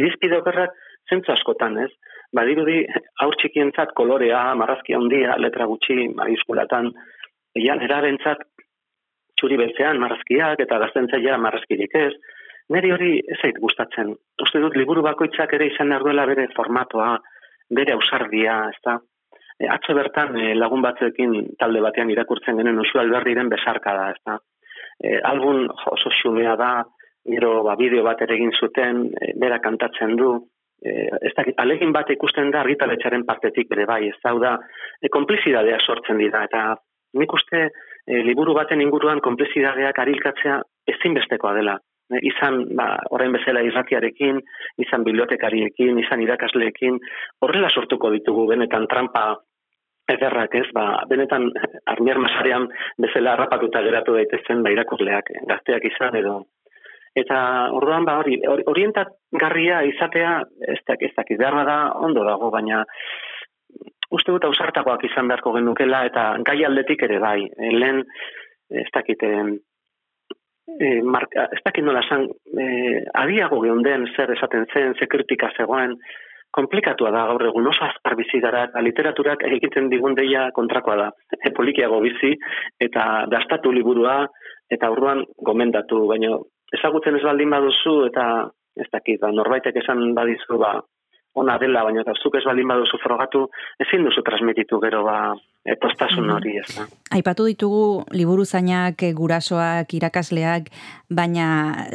Irizpide okerrak zentzu askotan, ez? Badirudi, aur txikientzat kolorea, marrazki handia, letra gutxi, mariskulatan, egian, erabentzat txuri beltzean marrazkiak eta gaztentzaia marrazkirik ez. Neri hori ez zait gustatzen. Uste dut liburu bakoitzak ere izan behar bere formatoa, bere ausardia, ez da? E, atzo bertan e, lagun batzuekin talde batean irakurtzen genuen Usu Alberdiren besarka da, ez da? E, album oso xumea da, gero ba, bideo bat ere egin zuten, e, bera kantatzen du, e, ez dakit, alegin bat ikusten da argitaletxaren partetik bere bai, ez da, e, konplizidadea sortzen dira, eta nik uste e, liburu baten inguruan konplizidadeak arilkatzea ezinbestekoa dela. E, izan, ba, orain bezala irratiarekin, izan bibliotekariekin, izan irakasleekin, horrela sortuko ditugu benetan trampa ederrak ez, ba, benetan armier masarean bezala harrapatuta geratu daitezen ba, irakurleak, gazteak izan edo. Eta orduan ba hori, orientatgarria izatea ez dakit, ez dakit, behar da ondo dago, baina uste dut ausartakoak izan beharko genukela eta gai aldetik ere bai. E, lehen, ez dakit, e, e, marka, ez dakit nola esan, e, adiago geunden zer esaten zen, ze kritika zegoen, komplikatua da gaur egun oso azkar bizi gara, eta literaturak egiten digun deia kontrakoa da. E, (laughs) polikiago bizi, eta dastatu liburua, eta orduan gomendatu, baina ezagutzen ez baldin baduzu, eta ez dakit, ba, norbaitek esan badizu, ba, ona dela, baina eta zuk ez baldin baduzu frogatu, ezin duzu transmititu gero ba, e, postasun hori, ez da. Aipatu ditugu liburuzainak, eh, gurasoak, irakasleak, baina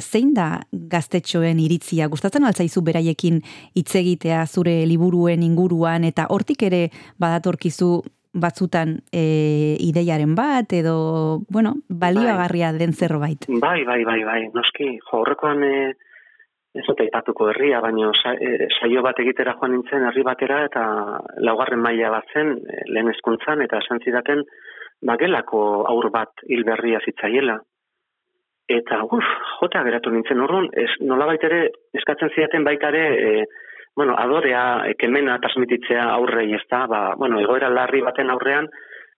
zein da gaztetxoen iritzia? Gustatzen altzaizu beraiekin hitz egitea zure liburuen inguruan eta hortik ere badatorkizu batzutan e, ideiaren bat edo, bueno, balioagarria den zerbait. Bai, bai, bai, bai, noski, jo, horrekoan e, ez dut aipatuko herria, baina sa, e, saio bat egitera joan nintzen herri batera eta laugarren maila bat zen e, lehen eskuntzan eta esan zidaten bagelako aur bat hilberria zitzaiela. Eta, uf, jota geratu nintzen urrun, ez, nola ere eskatzen zidaten baita ere, e, bueno, adorea, ekemena transmititzea aurrei ez da, ba, bueno, egoera larri baten aurrean,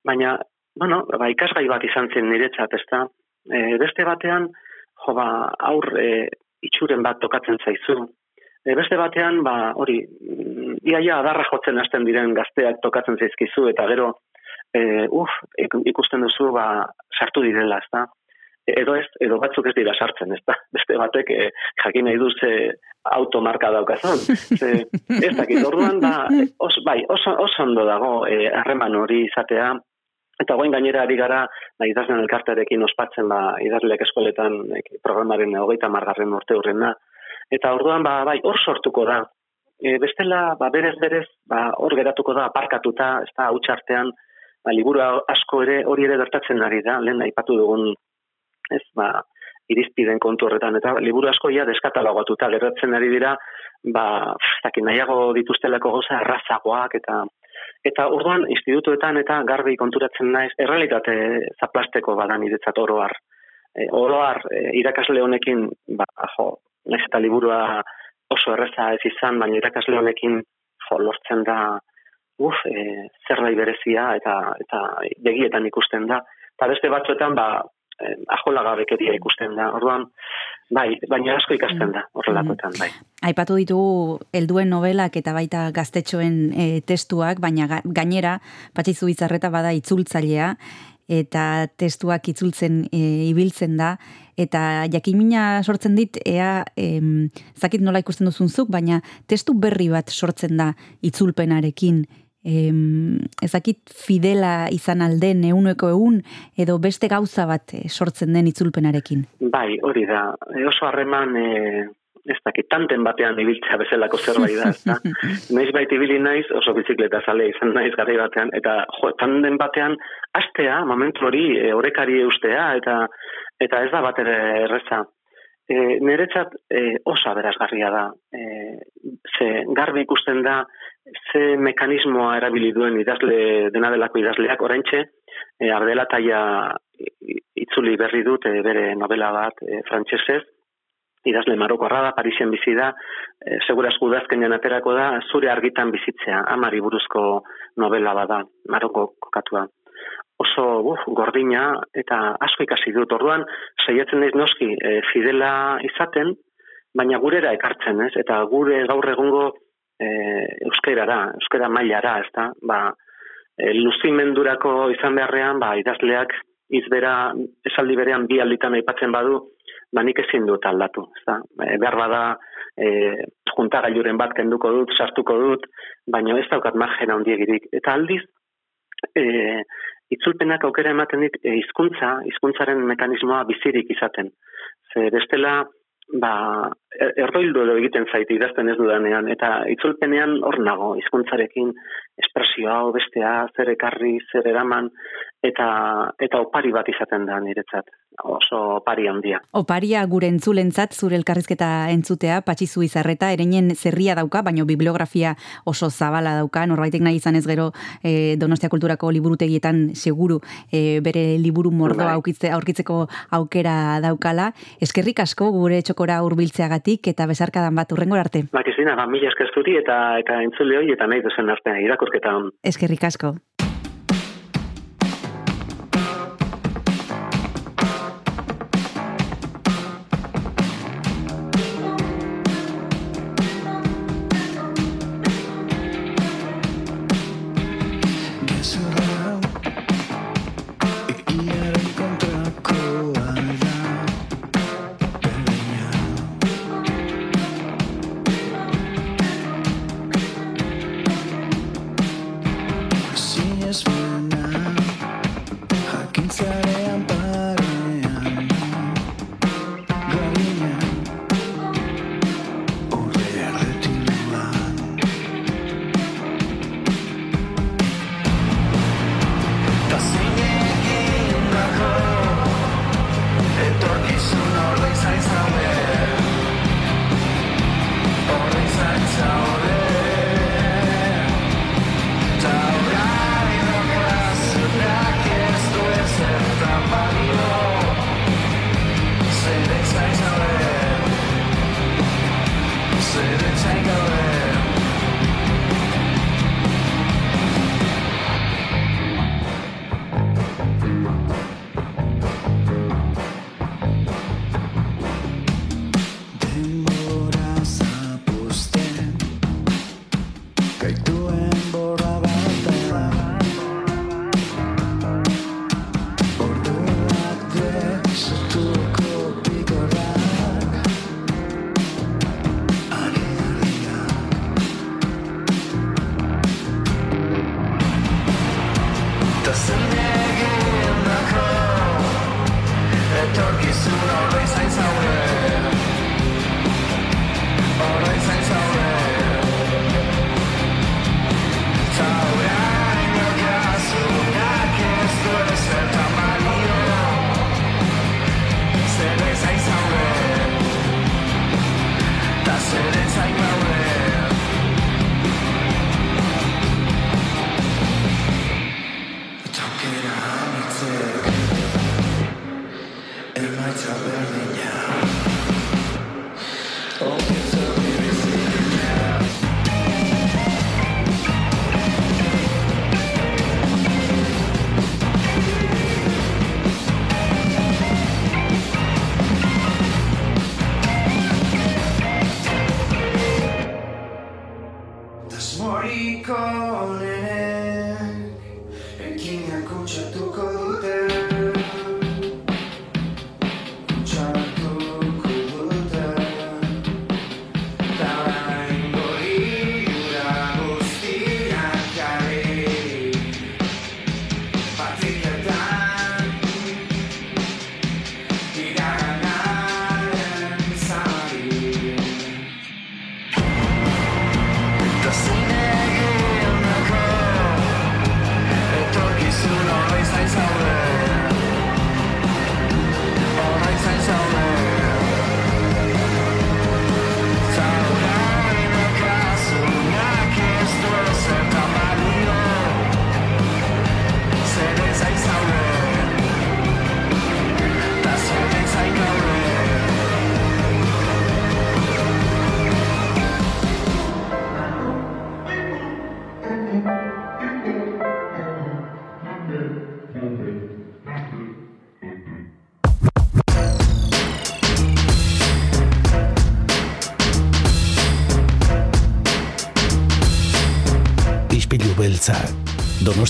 baina, bueno, ba, ikasgai bat izan zen niretzat, ez da. E, beste batean, jo, ba, aur, e, itxuren bat tokatzen zaizu. E, beste batean, ba, hori, mm, iaia adarra jotzen hasten diren gazteak tokatzen zaizkizu, eta gero, e, uf, ikusten duzu, ba, sartu direla, ez da. Edo ez, edo batzuk ez dira sartzen, ez da. Beste batek, e, jakin nahi duz, e, automarka daukazun. Ze, ez dakit, orduan, ba, os, bai, oso, oso ondo dago, e, harreman hori izatea, Eta goin gainera ari gara, ba, idazlen elkartearekin ospatzen, ba, idazleak eskoletan programaren hogeita margarren urte hurrena. Eta orduan, ba, bai, hor sortuko da. E, bestela, ba, berez, berez, ba, hor geratuko da, aparkatuta, ez da, artean, ba, liburu asko ere, hori ere gertatzen ari da, lehen aipatu dugun, ez, ba, irizpiden kontu horretan, eta liburu asko ia deskatalogoatuta gertatzen ari dira, ba, zakin, nahiago dituztelako goza errazagoak, eta Eta orduan institutuetan eta garbi konturatzen naiz errealitate zaplasteko badan iretzat oroar. E, oroar e, irakasle honekin, ba, jo, naiz eta liburua oso erreza ez izan, baina irakasle honekin jo, lortzen da uf, e, zerbait berezia eta eta begietan ikusten da. Eta beste batzuetan, ba, e, aholagabekeria ikusten da. Orduan, Bai, baina asko ikasten da, horrelakoetan, bai. Aipatu ditugu helduen novelak eta baita gaztetxoen e, testuak, baina gainera, patxizu bizarreta bada itzultzailea, eta testuak itzultzen e, ibiltzen da, eta jakimina sortzen dit, ea, em, zakit nola ikusten duzunzuk, baina testu berri bat sortzen da itzulpenarekin, em, ezakit fidela izan alden euneko egun edo beste gauza bat eh, sortzen den itzulpenarekin? Bai, hori da. Oso harreman e, ez dakit tanten batean ibiltzea bezalako zerbait da. Ezta? (laughs) naiz baita ibili naiz oso bizikleta zale izan naiz garri batean eta jo, tanten batean astea, momentu hori e, orekari eustea eta eta ez da bat ere erreza. E, niretzat e, osa berazgarria da. E, ze garbi ikusten da ze mekanismoa erabili duen idazle dena delako idazleak oraintxe e, ardela taia itzuli berri dut e, bere novela bat e, frantsesez idazle maroko arrada, Parisien bizi da, e, segura eskudazkenean aterako da, zure argitan bizitzea, amari buruzko novela bada, maroko kokatua. Oso uf, gordina eta asko ikasi dut, orduan, saiatzen naiz noski e, fidela izaten, baina gurera ekartzen, ez? Eta gure gaur egungo e, euskerara, euskera mailara, ez da, ba, e, luzimendurako izan beharrean, ba, idazleak izbera, esaldi berean bi alditan aipatzen badu, ba, nik ezin dut aldatu, ez da, e, behar bada, e, junta gailuren bat kenduko dut, sartuko dut, baina ez daukat margen handiegirik. Eta aldiz, e, itzulpenak aukera ematen dit, e, izkuntza, izkuntzaren mekanismoa bizirik izaten. Ze bestela, ba, er, erdoildu edo egiten zaite idazten ez dudanean, eta itzulpenean hor nago, hizkuntzarekin espresioa, bestea, zer ekarri, zer eraman, eta, eta opari bat izaten da niretzat oso opari handia. Oparia gure entzulentzat zure elkarrizketa entzutea, patxizu izarreta, ereinen zerria dauka, baino bibliografia oso zabala dauka, norbaitek nahi izan ez gero e, Donostia Kulturako liburutegietan seguru e, bere liburu mordoa bai. aurkitzeko aukera daukala. Eskerrik asko gure txokora hurbiltzeagatik eta bezarkadan bat urrengo arte. Ba, Kristina, ba, mila eskerturi eta, eta entzule hori eta nahi duzen artean irakurketa Eskerrik asko.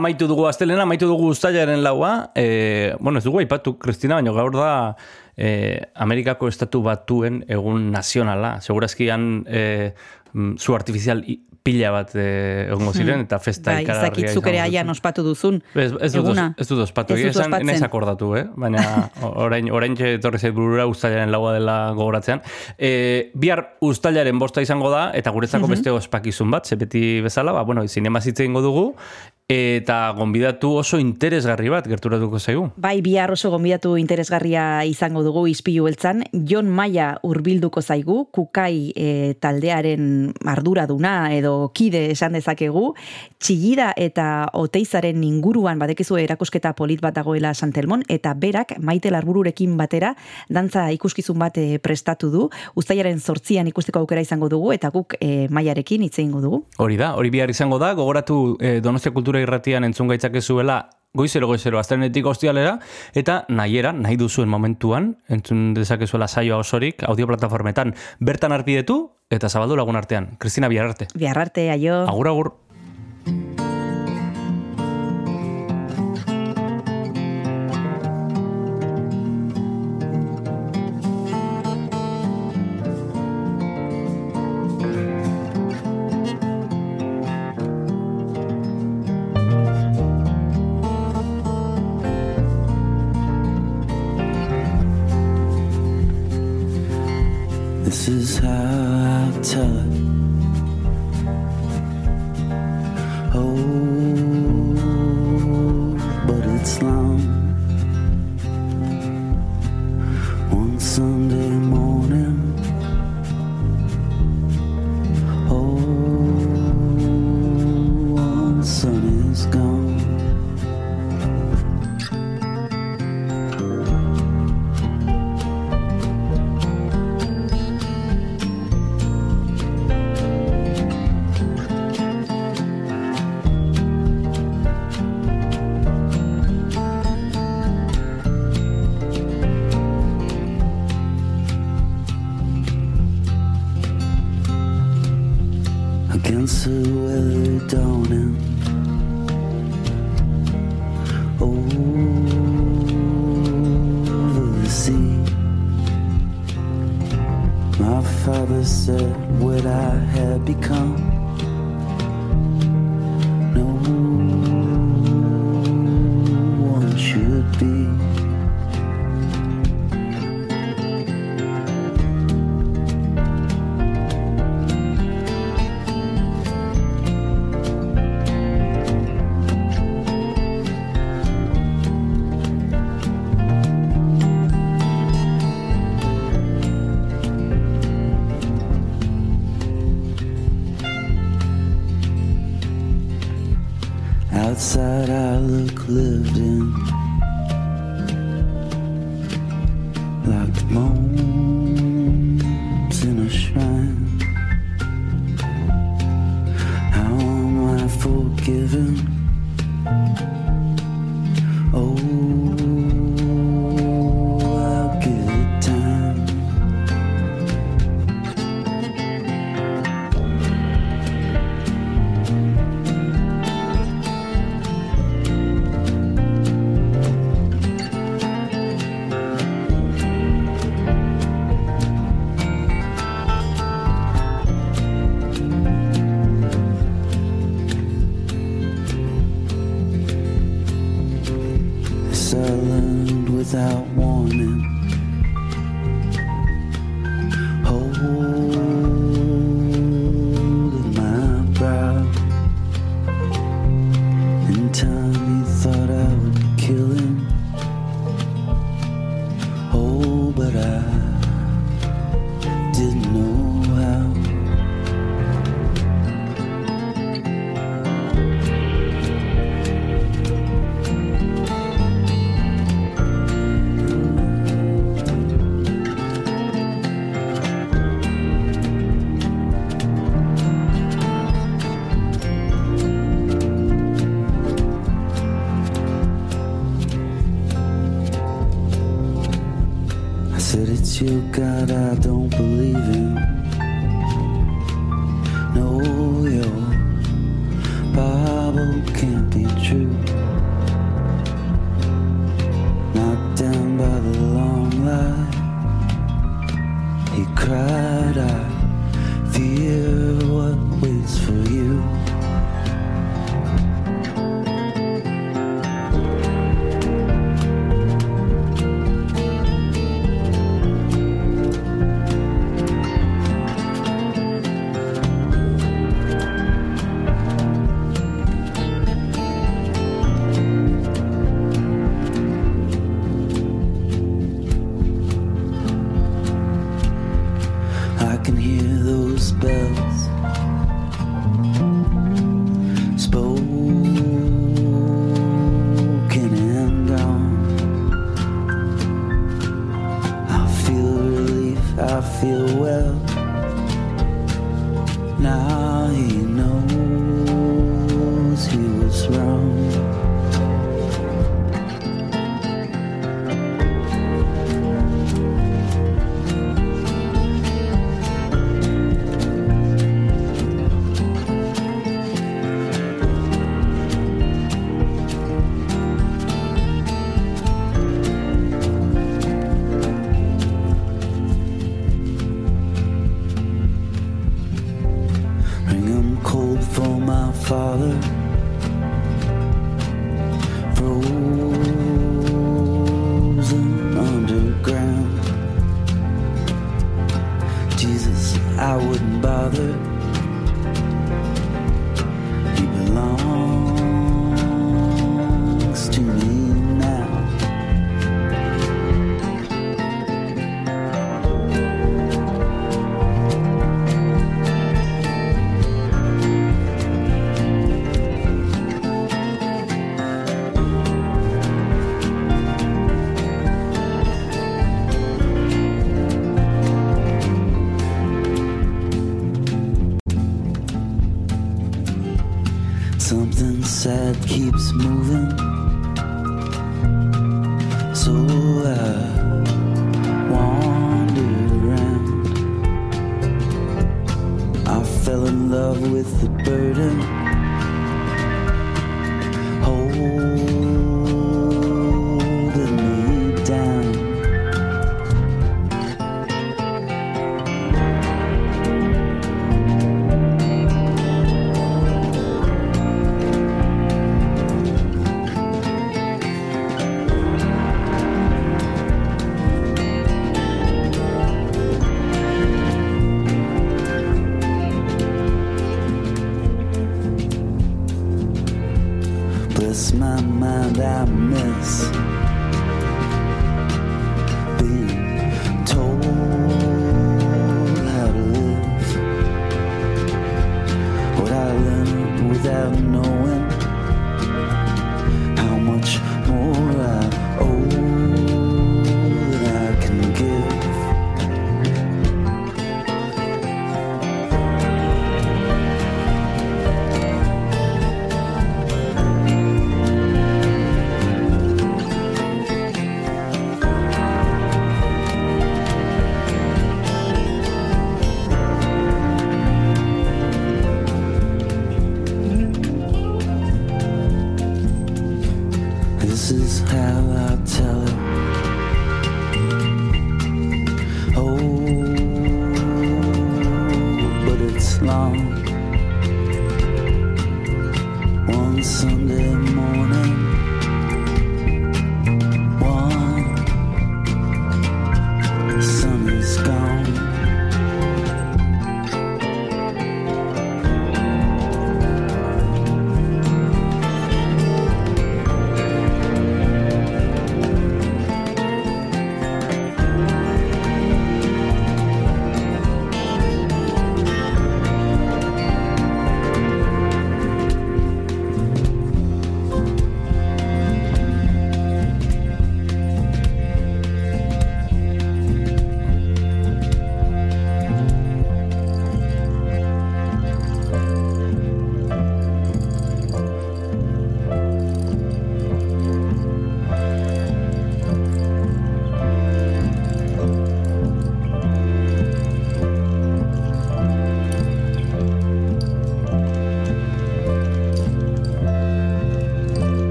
Amaitu dugu astelena, amaitu dugu ustailaren laua. E, bueno, ez dugu aipatu, Kristina, baina gaur da e, Amerikako estatu batuen egun nazionala. Segurazkian e, mm, zu artifizial i- pila bat e, egongo ziren, eta festa Bai, ikaragarria zuk ere aian ospatu duzun. Ez, ez, dut, ez dut ospatu, Ez dut esan naiz akordatu, eh? baina (laughs) orain, orain etorri zait burura ustailaren laua dela gogoratzean. E, bihar ustailaren bosta izango da, eta guretzako Mhm. beste ospakizun bat, ze beti bezala, ba, bueno, zinema zitze egingo dugu, eta gonbidatu oso interesgarri bat gerturatuko zaigu. Bai, bihar oso gonbidatu interesgarria izango dugu izpilu beltzan. Jon Maia hurbilduko zaigu, kukai e, taldearen arduraduna edo kide esan dezakegu. Txillida eta oteizaren inguruan badekizu erakusketa polit bat dagoela Santelmon, eta berak maite larbururekin batera dantza ikuskizun bat e, prestatu du. Uztailaren sortzian ikusteko aukera izango dugu, eta guk e, maiarekin hitz egingo dugu. Hori da, hori bihar izango da, gogoratu eh, Donostia Kultura Irratian entzun gaitzakezuela goizero goizero astrenetik ostialera eta nahiera, nahi duzuen momentuan entzun dezakezuela saioa osorik audioplatformetan bertan arpidetu eta zabaldu lagun artean. Kristina bihar arte. Bihar arte, aio. Agur agur.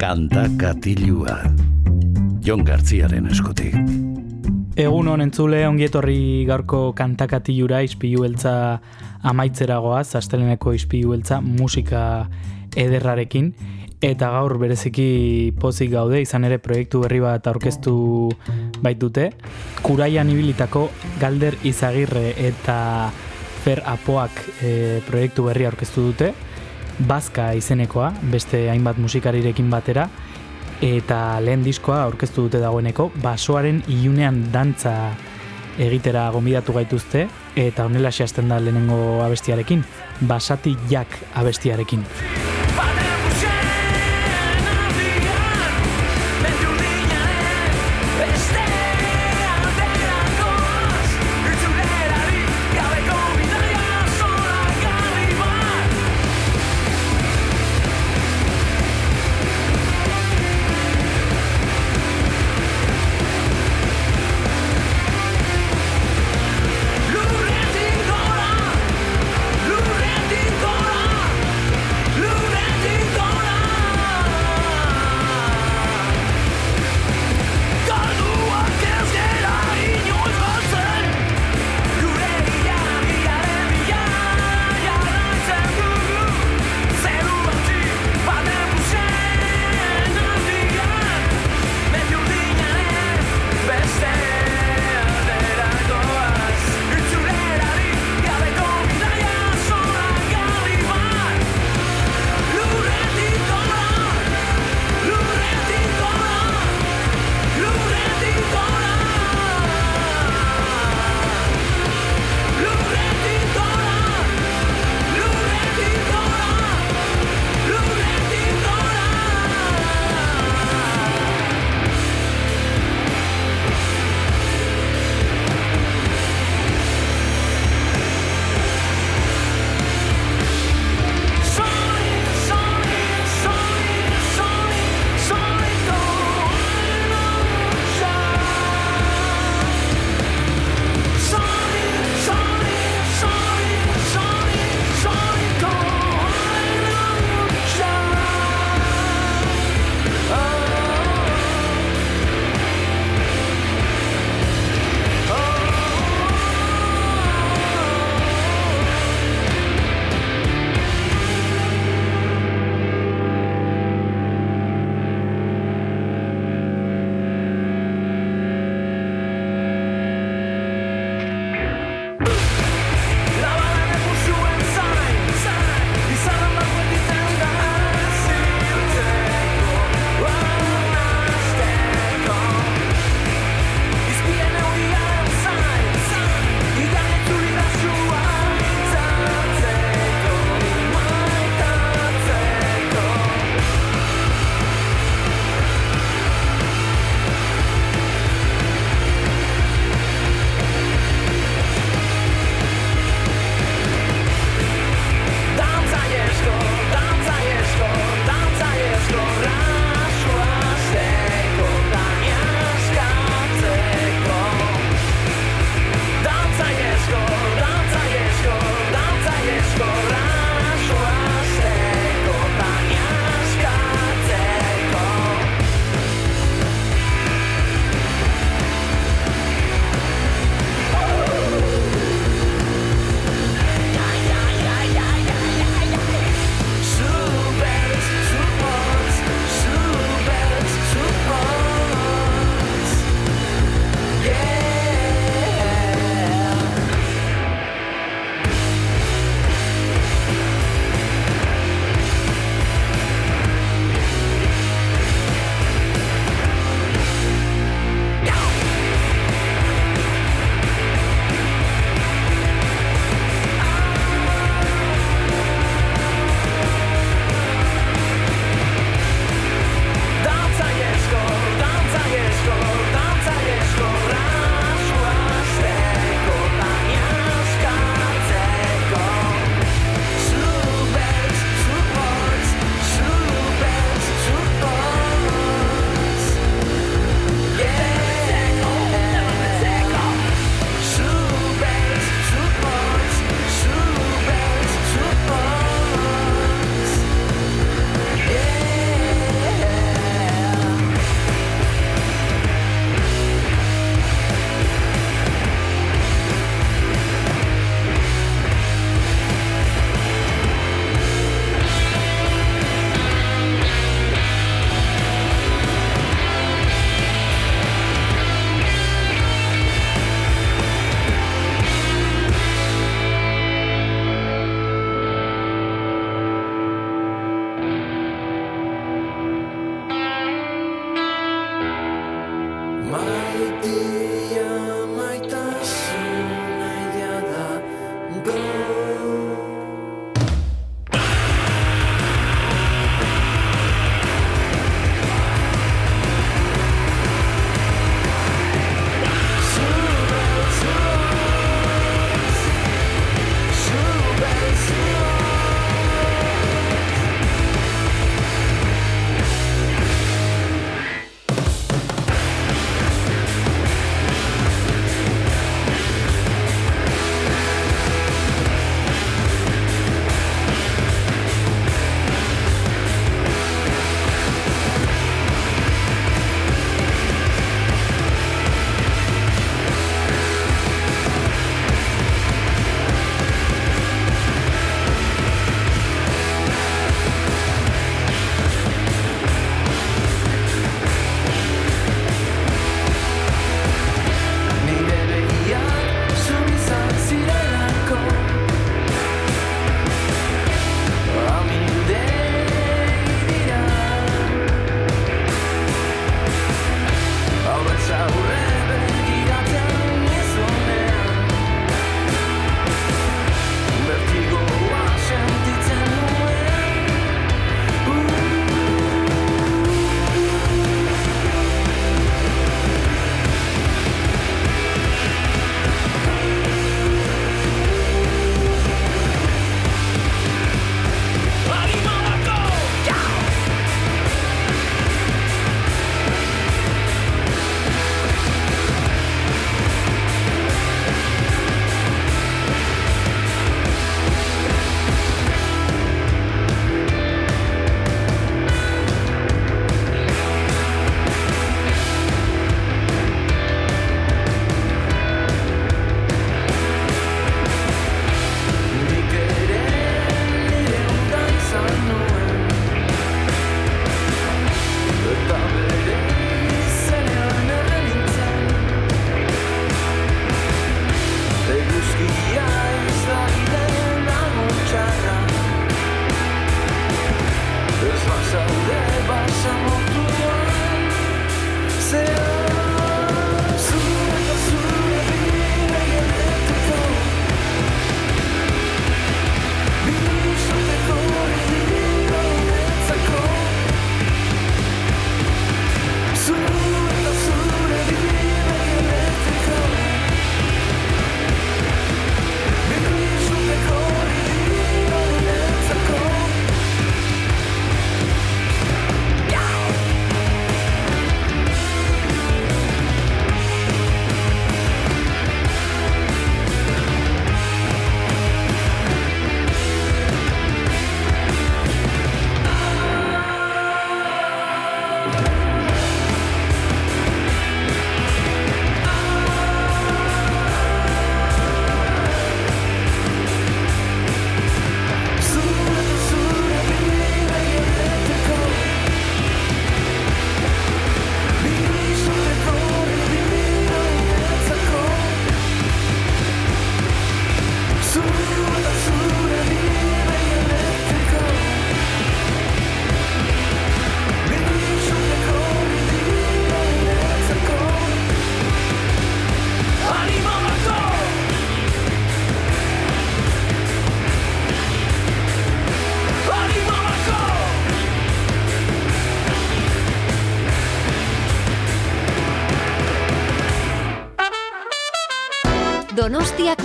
Kanta katilua. Jon Gartziaren eskutik. Egun honen entzule, ongietorri gaurko kantakatilura ispilu beltza amaitzeragoaz, asteleneko ispilu beltza musika ederrarekin, eta gaur bereziki pozik gaude, izan ere proiektu berri bat aurkeztu baitute. Kuraian ibilitako Galder Izagirre eta Fer Apoak e, proiektu berri aurkeztu dute, Bazka izenekoa, beste hainbat musikarirekin batera, eta lehen diskoa aurkeztu dute dagoeneko, basoaren ilunean dantza egitera gombidatu gaituzte, eta honela hasten da lehenengo abestiarekin, basati jak abestiarekin.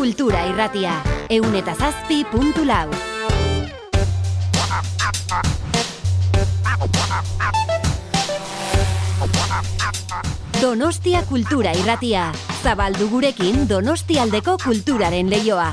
Kultura Irratia. Eun eta zazpi puntu lau. Donostia Kultura Irratia. Zabaldu gurekin Donostialdeko kulturaren leioa.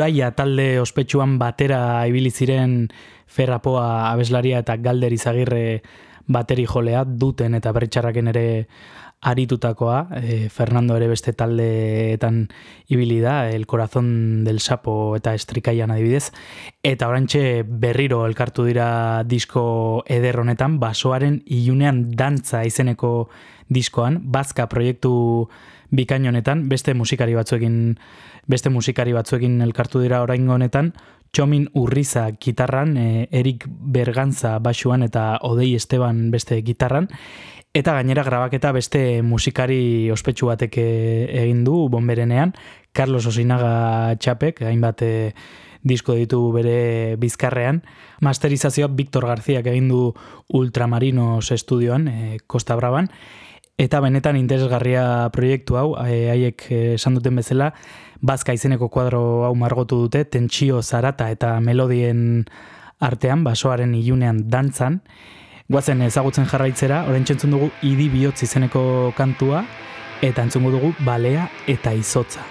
Uraia talde ospetsuan batera ibili ziren Ferrapoa abeslaria eta Galder Izagirre bateri jolea duten eta berritxarraken ere aritutakoa, e, Fernando ere beste taldeetan ibili da, El Corazón del Sapo eta Estrikaian adibidez, eta orantxe berriro elkartu dira disko eder honetan, basoaren ilunean dantza izeneko diskoan, bazka proiektu bikain honetan, beste musikari batzuekin beste musikari batzuekin elkartu dira oraingo honetan, Txomin Urriza gitarran, e, Erik Bergantza basuan eta Odei Esteban beste gitarran, Eta gainera grabaketa beste musikari ospetsu batek e, egin du bonberenean, Carlos Osinaga Txapek, hainbat e, disko ditu bere bizkarrean. Masterizazioa Victor Garziak egin du Ultramarinos estudioan, e, Costa Braban. Eta benetan interesgarria proiektu hau, haiek esan duten bezala, bazka izeneko kuadro hau margotu dute, tentsio zarata eta melodien artean, basoaren ilunean dantzan, Guazen ezagutzen jarraitzera, orain txentzun dugu idi bihotz izeneko kantua, eta entzungo dugu balea eta izotza.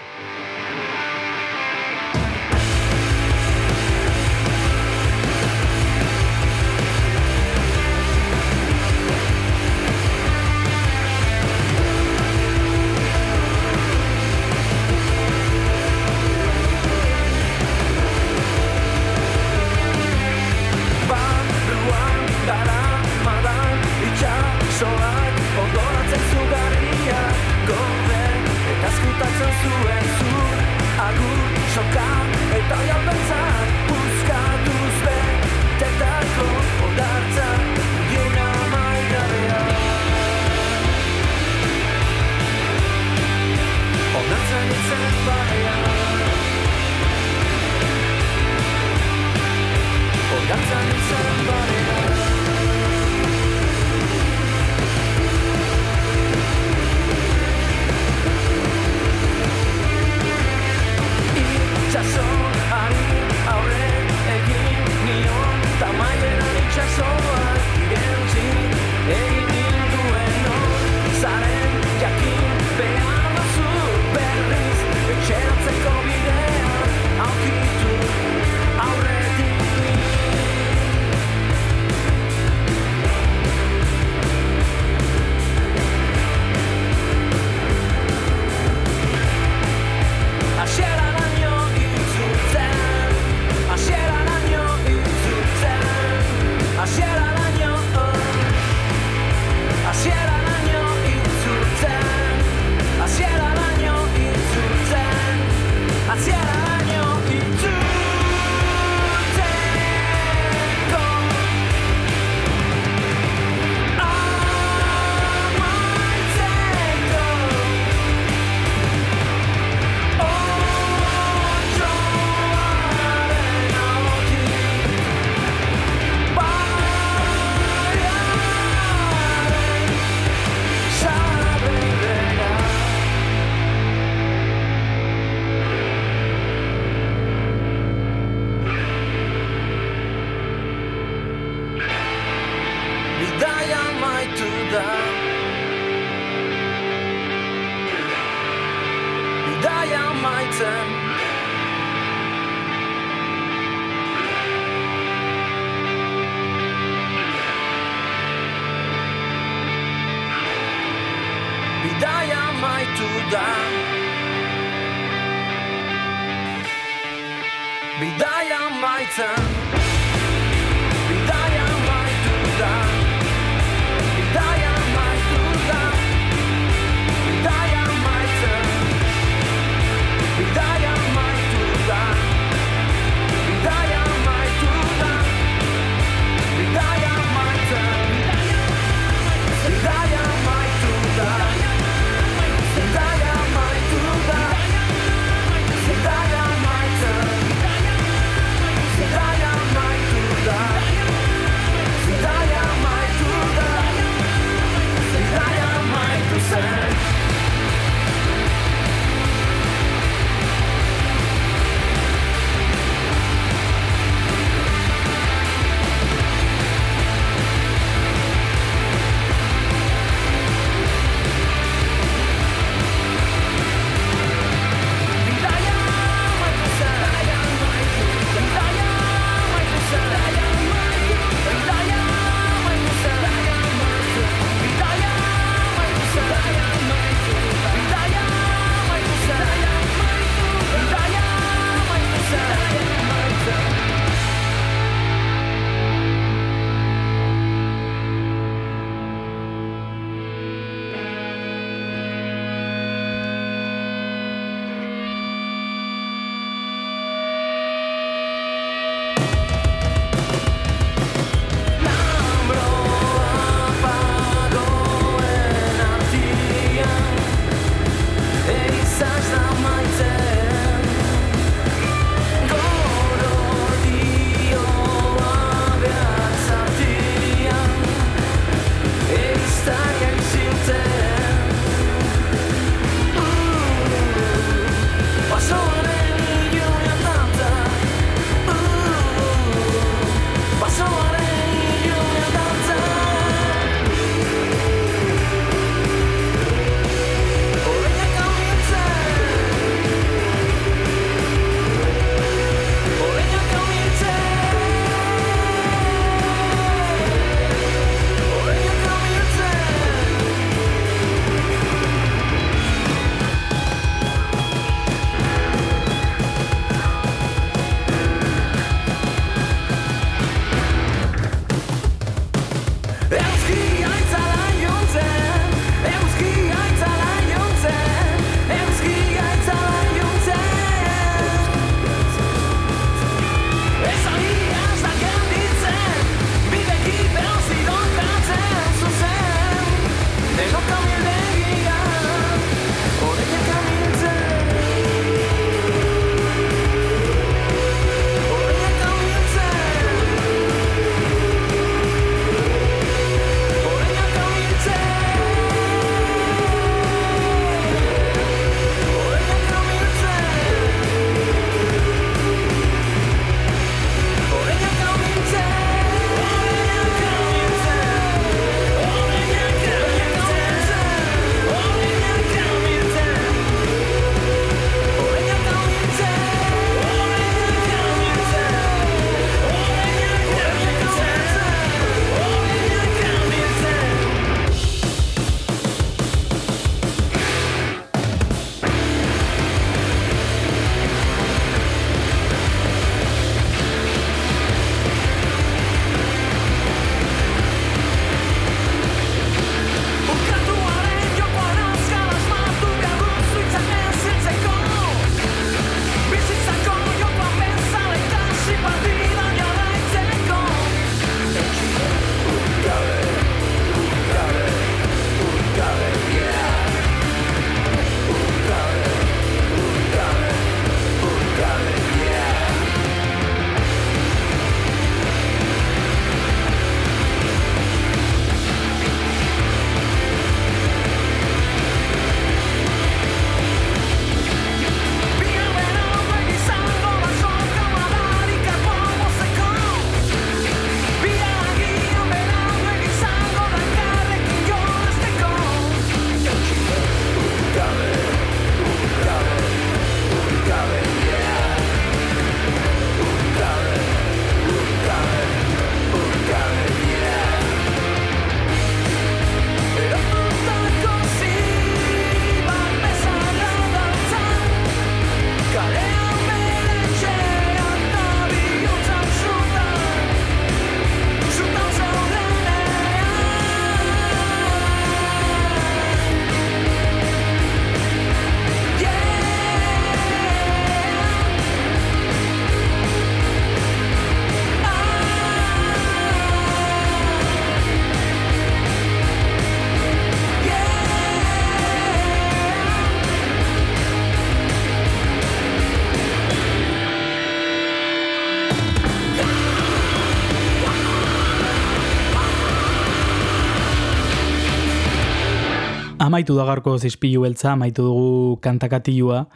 Amaitu da gaurko zizpilu beltza, amaitu dugu kantakatilua,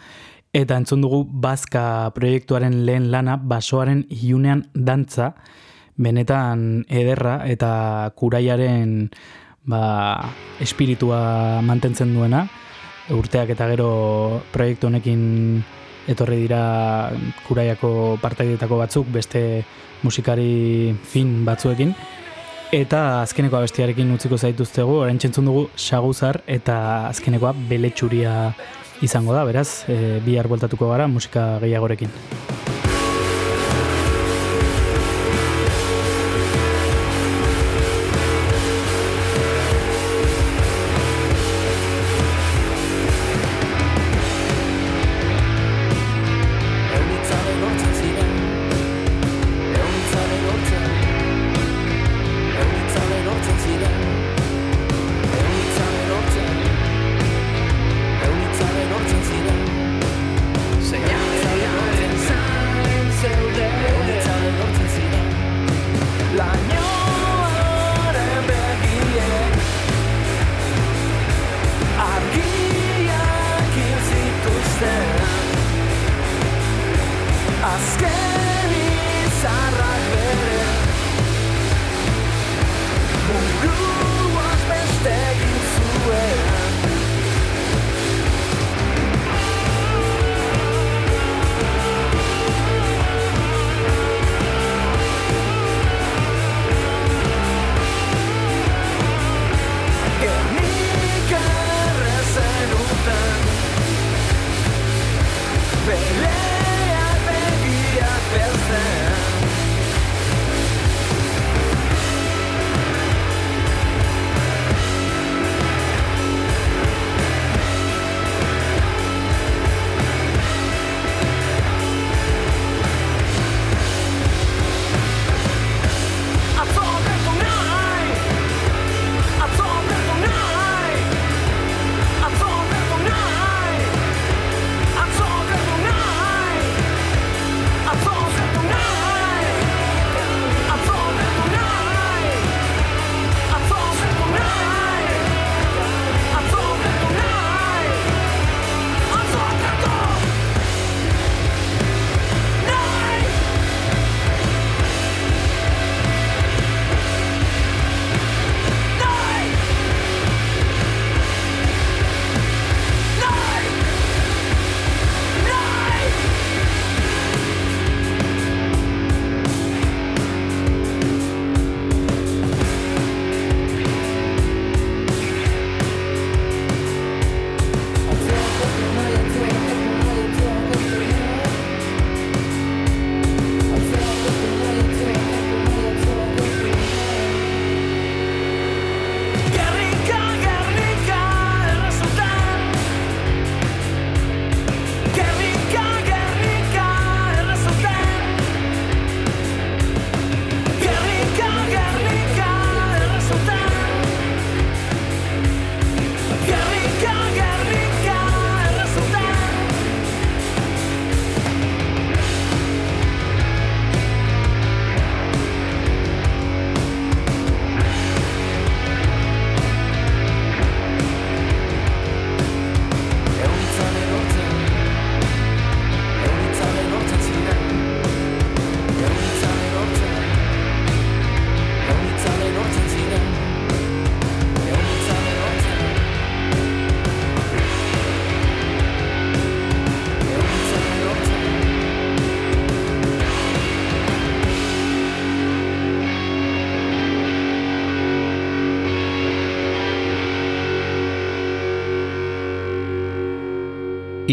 eta entzun dugu Bazka proiektuaren lehen lana, basoaren iunean dantza, benetan ederra eta kuraiaren ba, espiritua mantentzen duena, urteak eta gero proiektu honekin etorri dira kuraiako partaietako batzuk, beste musikari fin batzuekin, Eta azkeneko abestiarekin utziko zaituztegu, orain txentzun dugu saguzar eta azkenekoa beletxuria izango da, beraz, e, bihar bueltatuko gara musika gehiagorekin.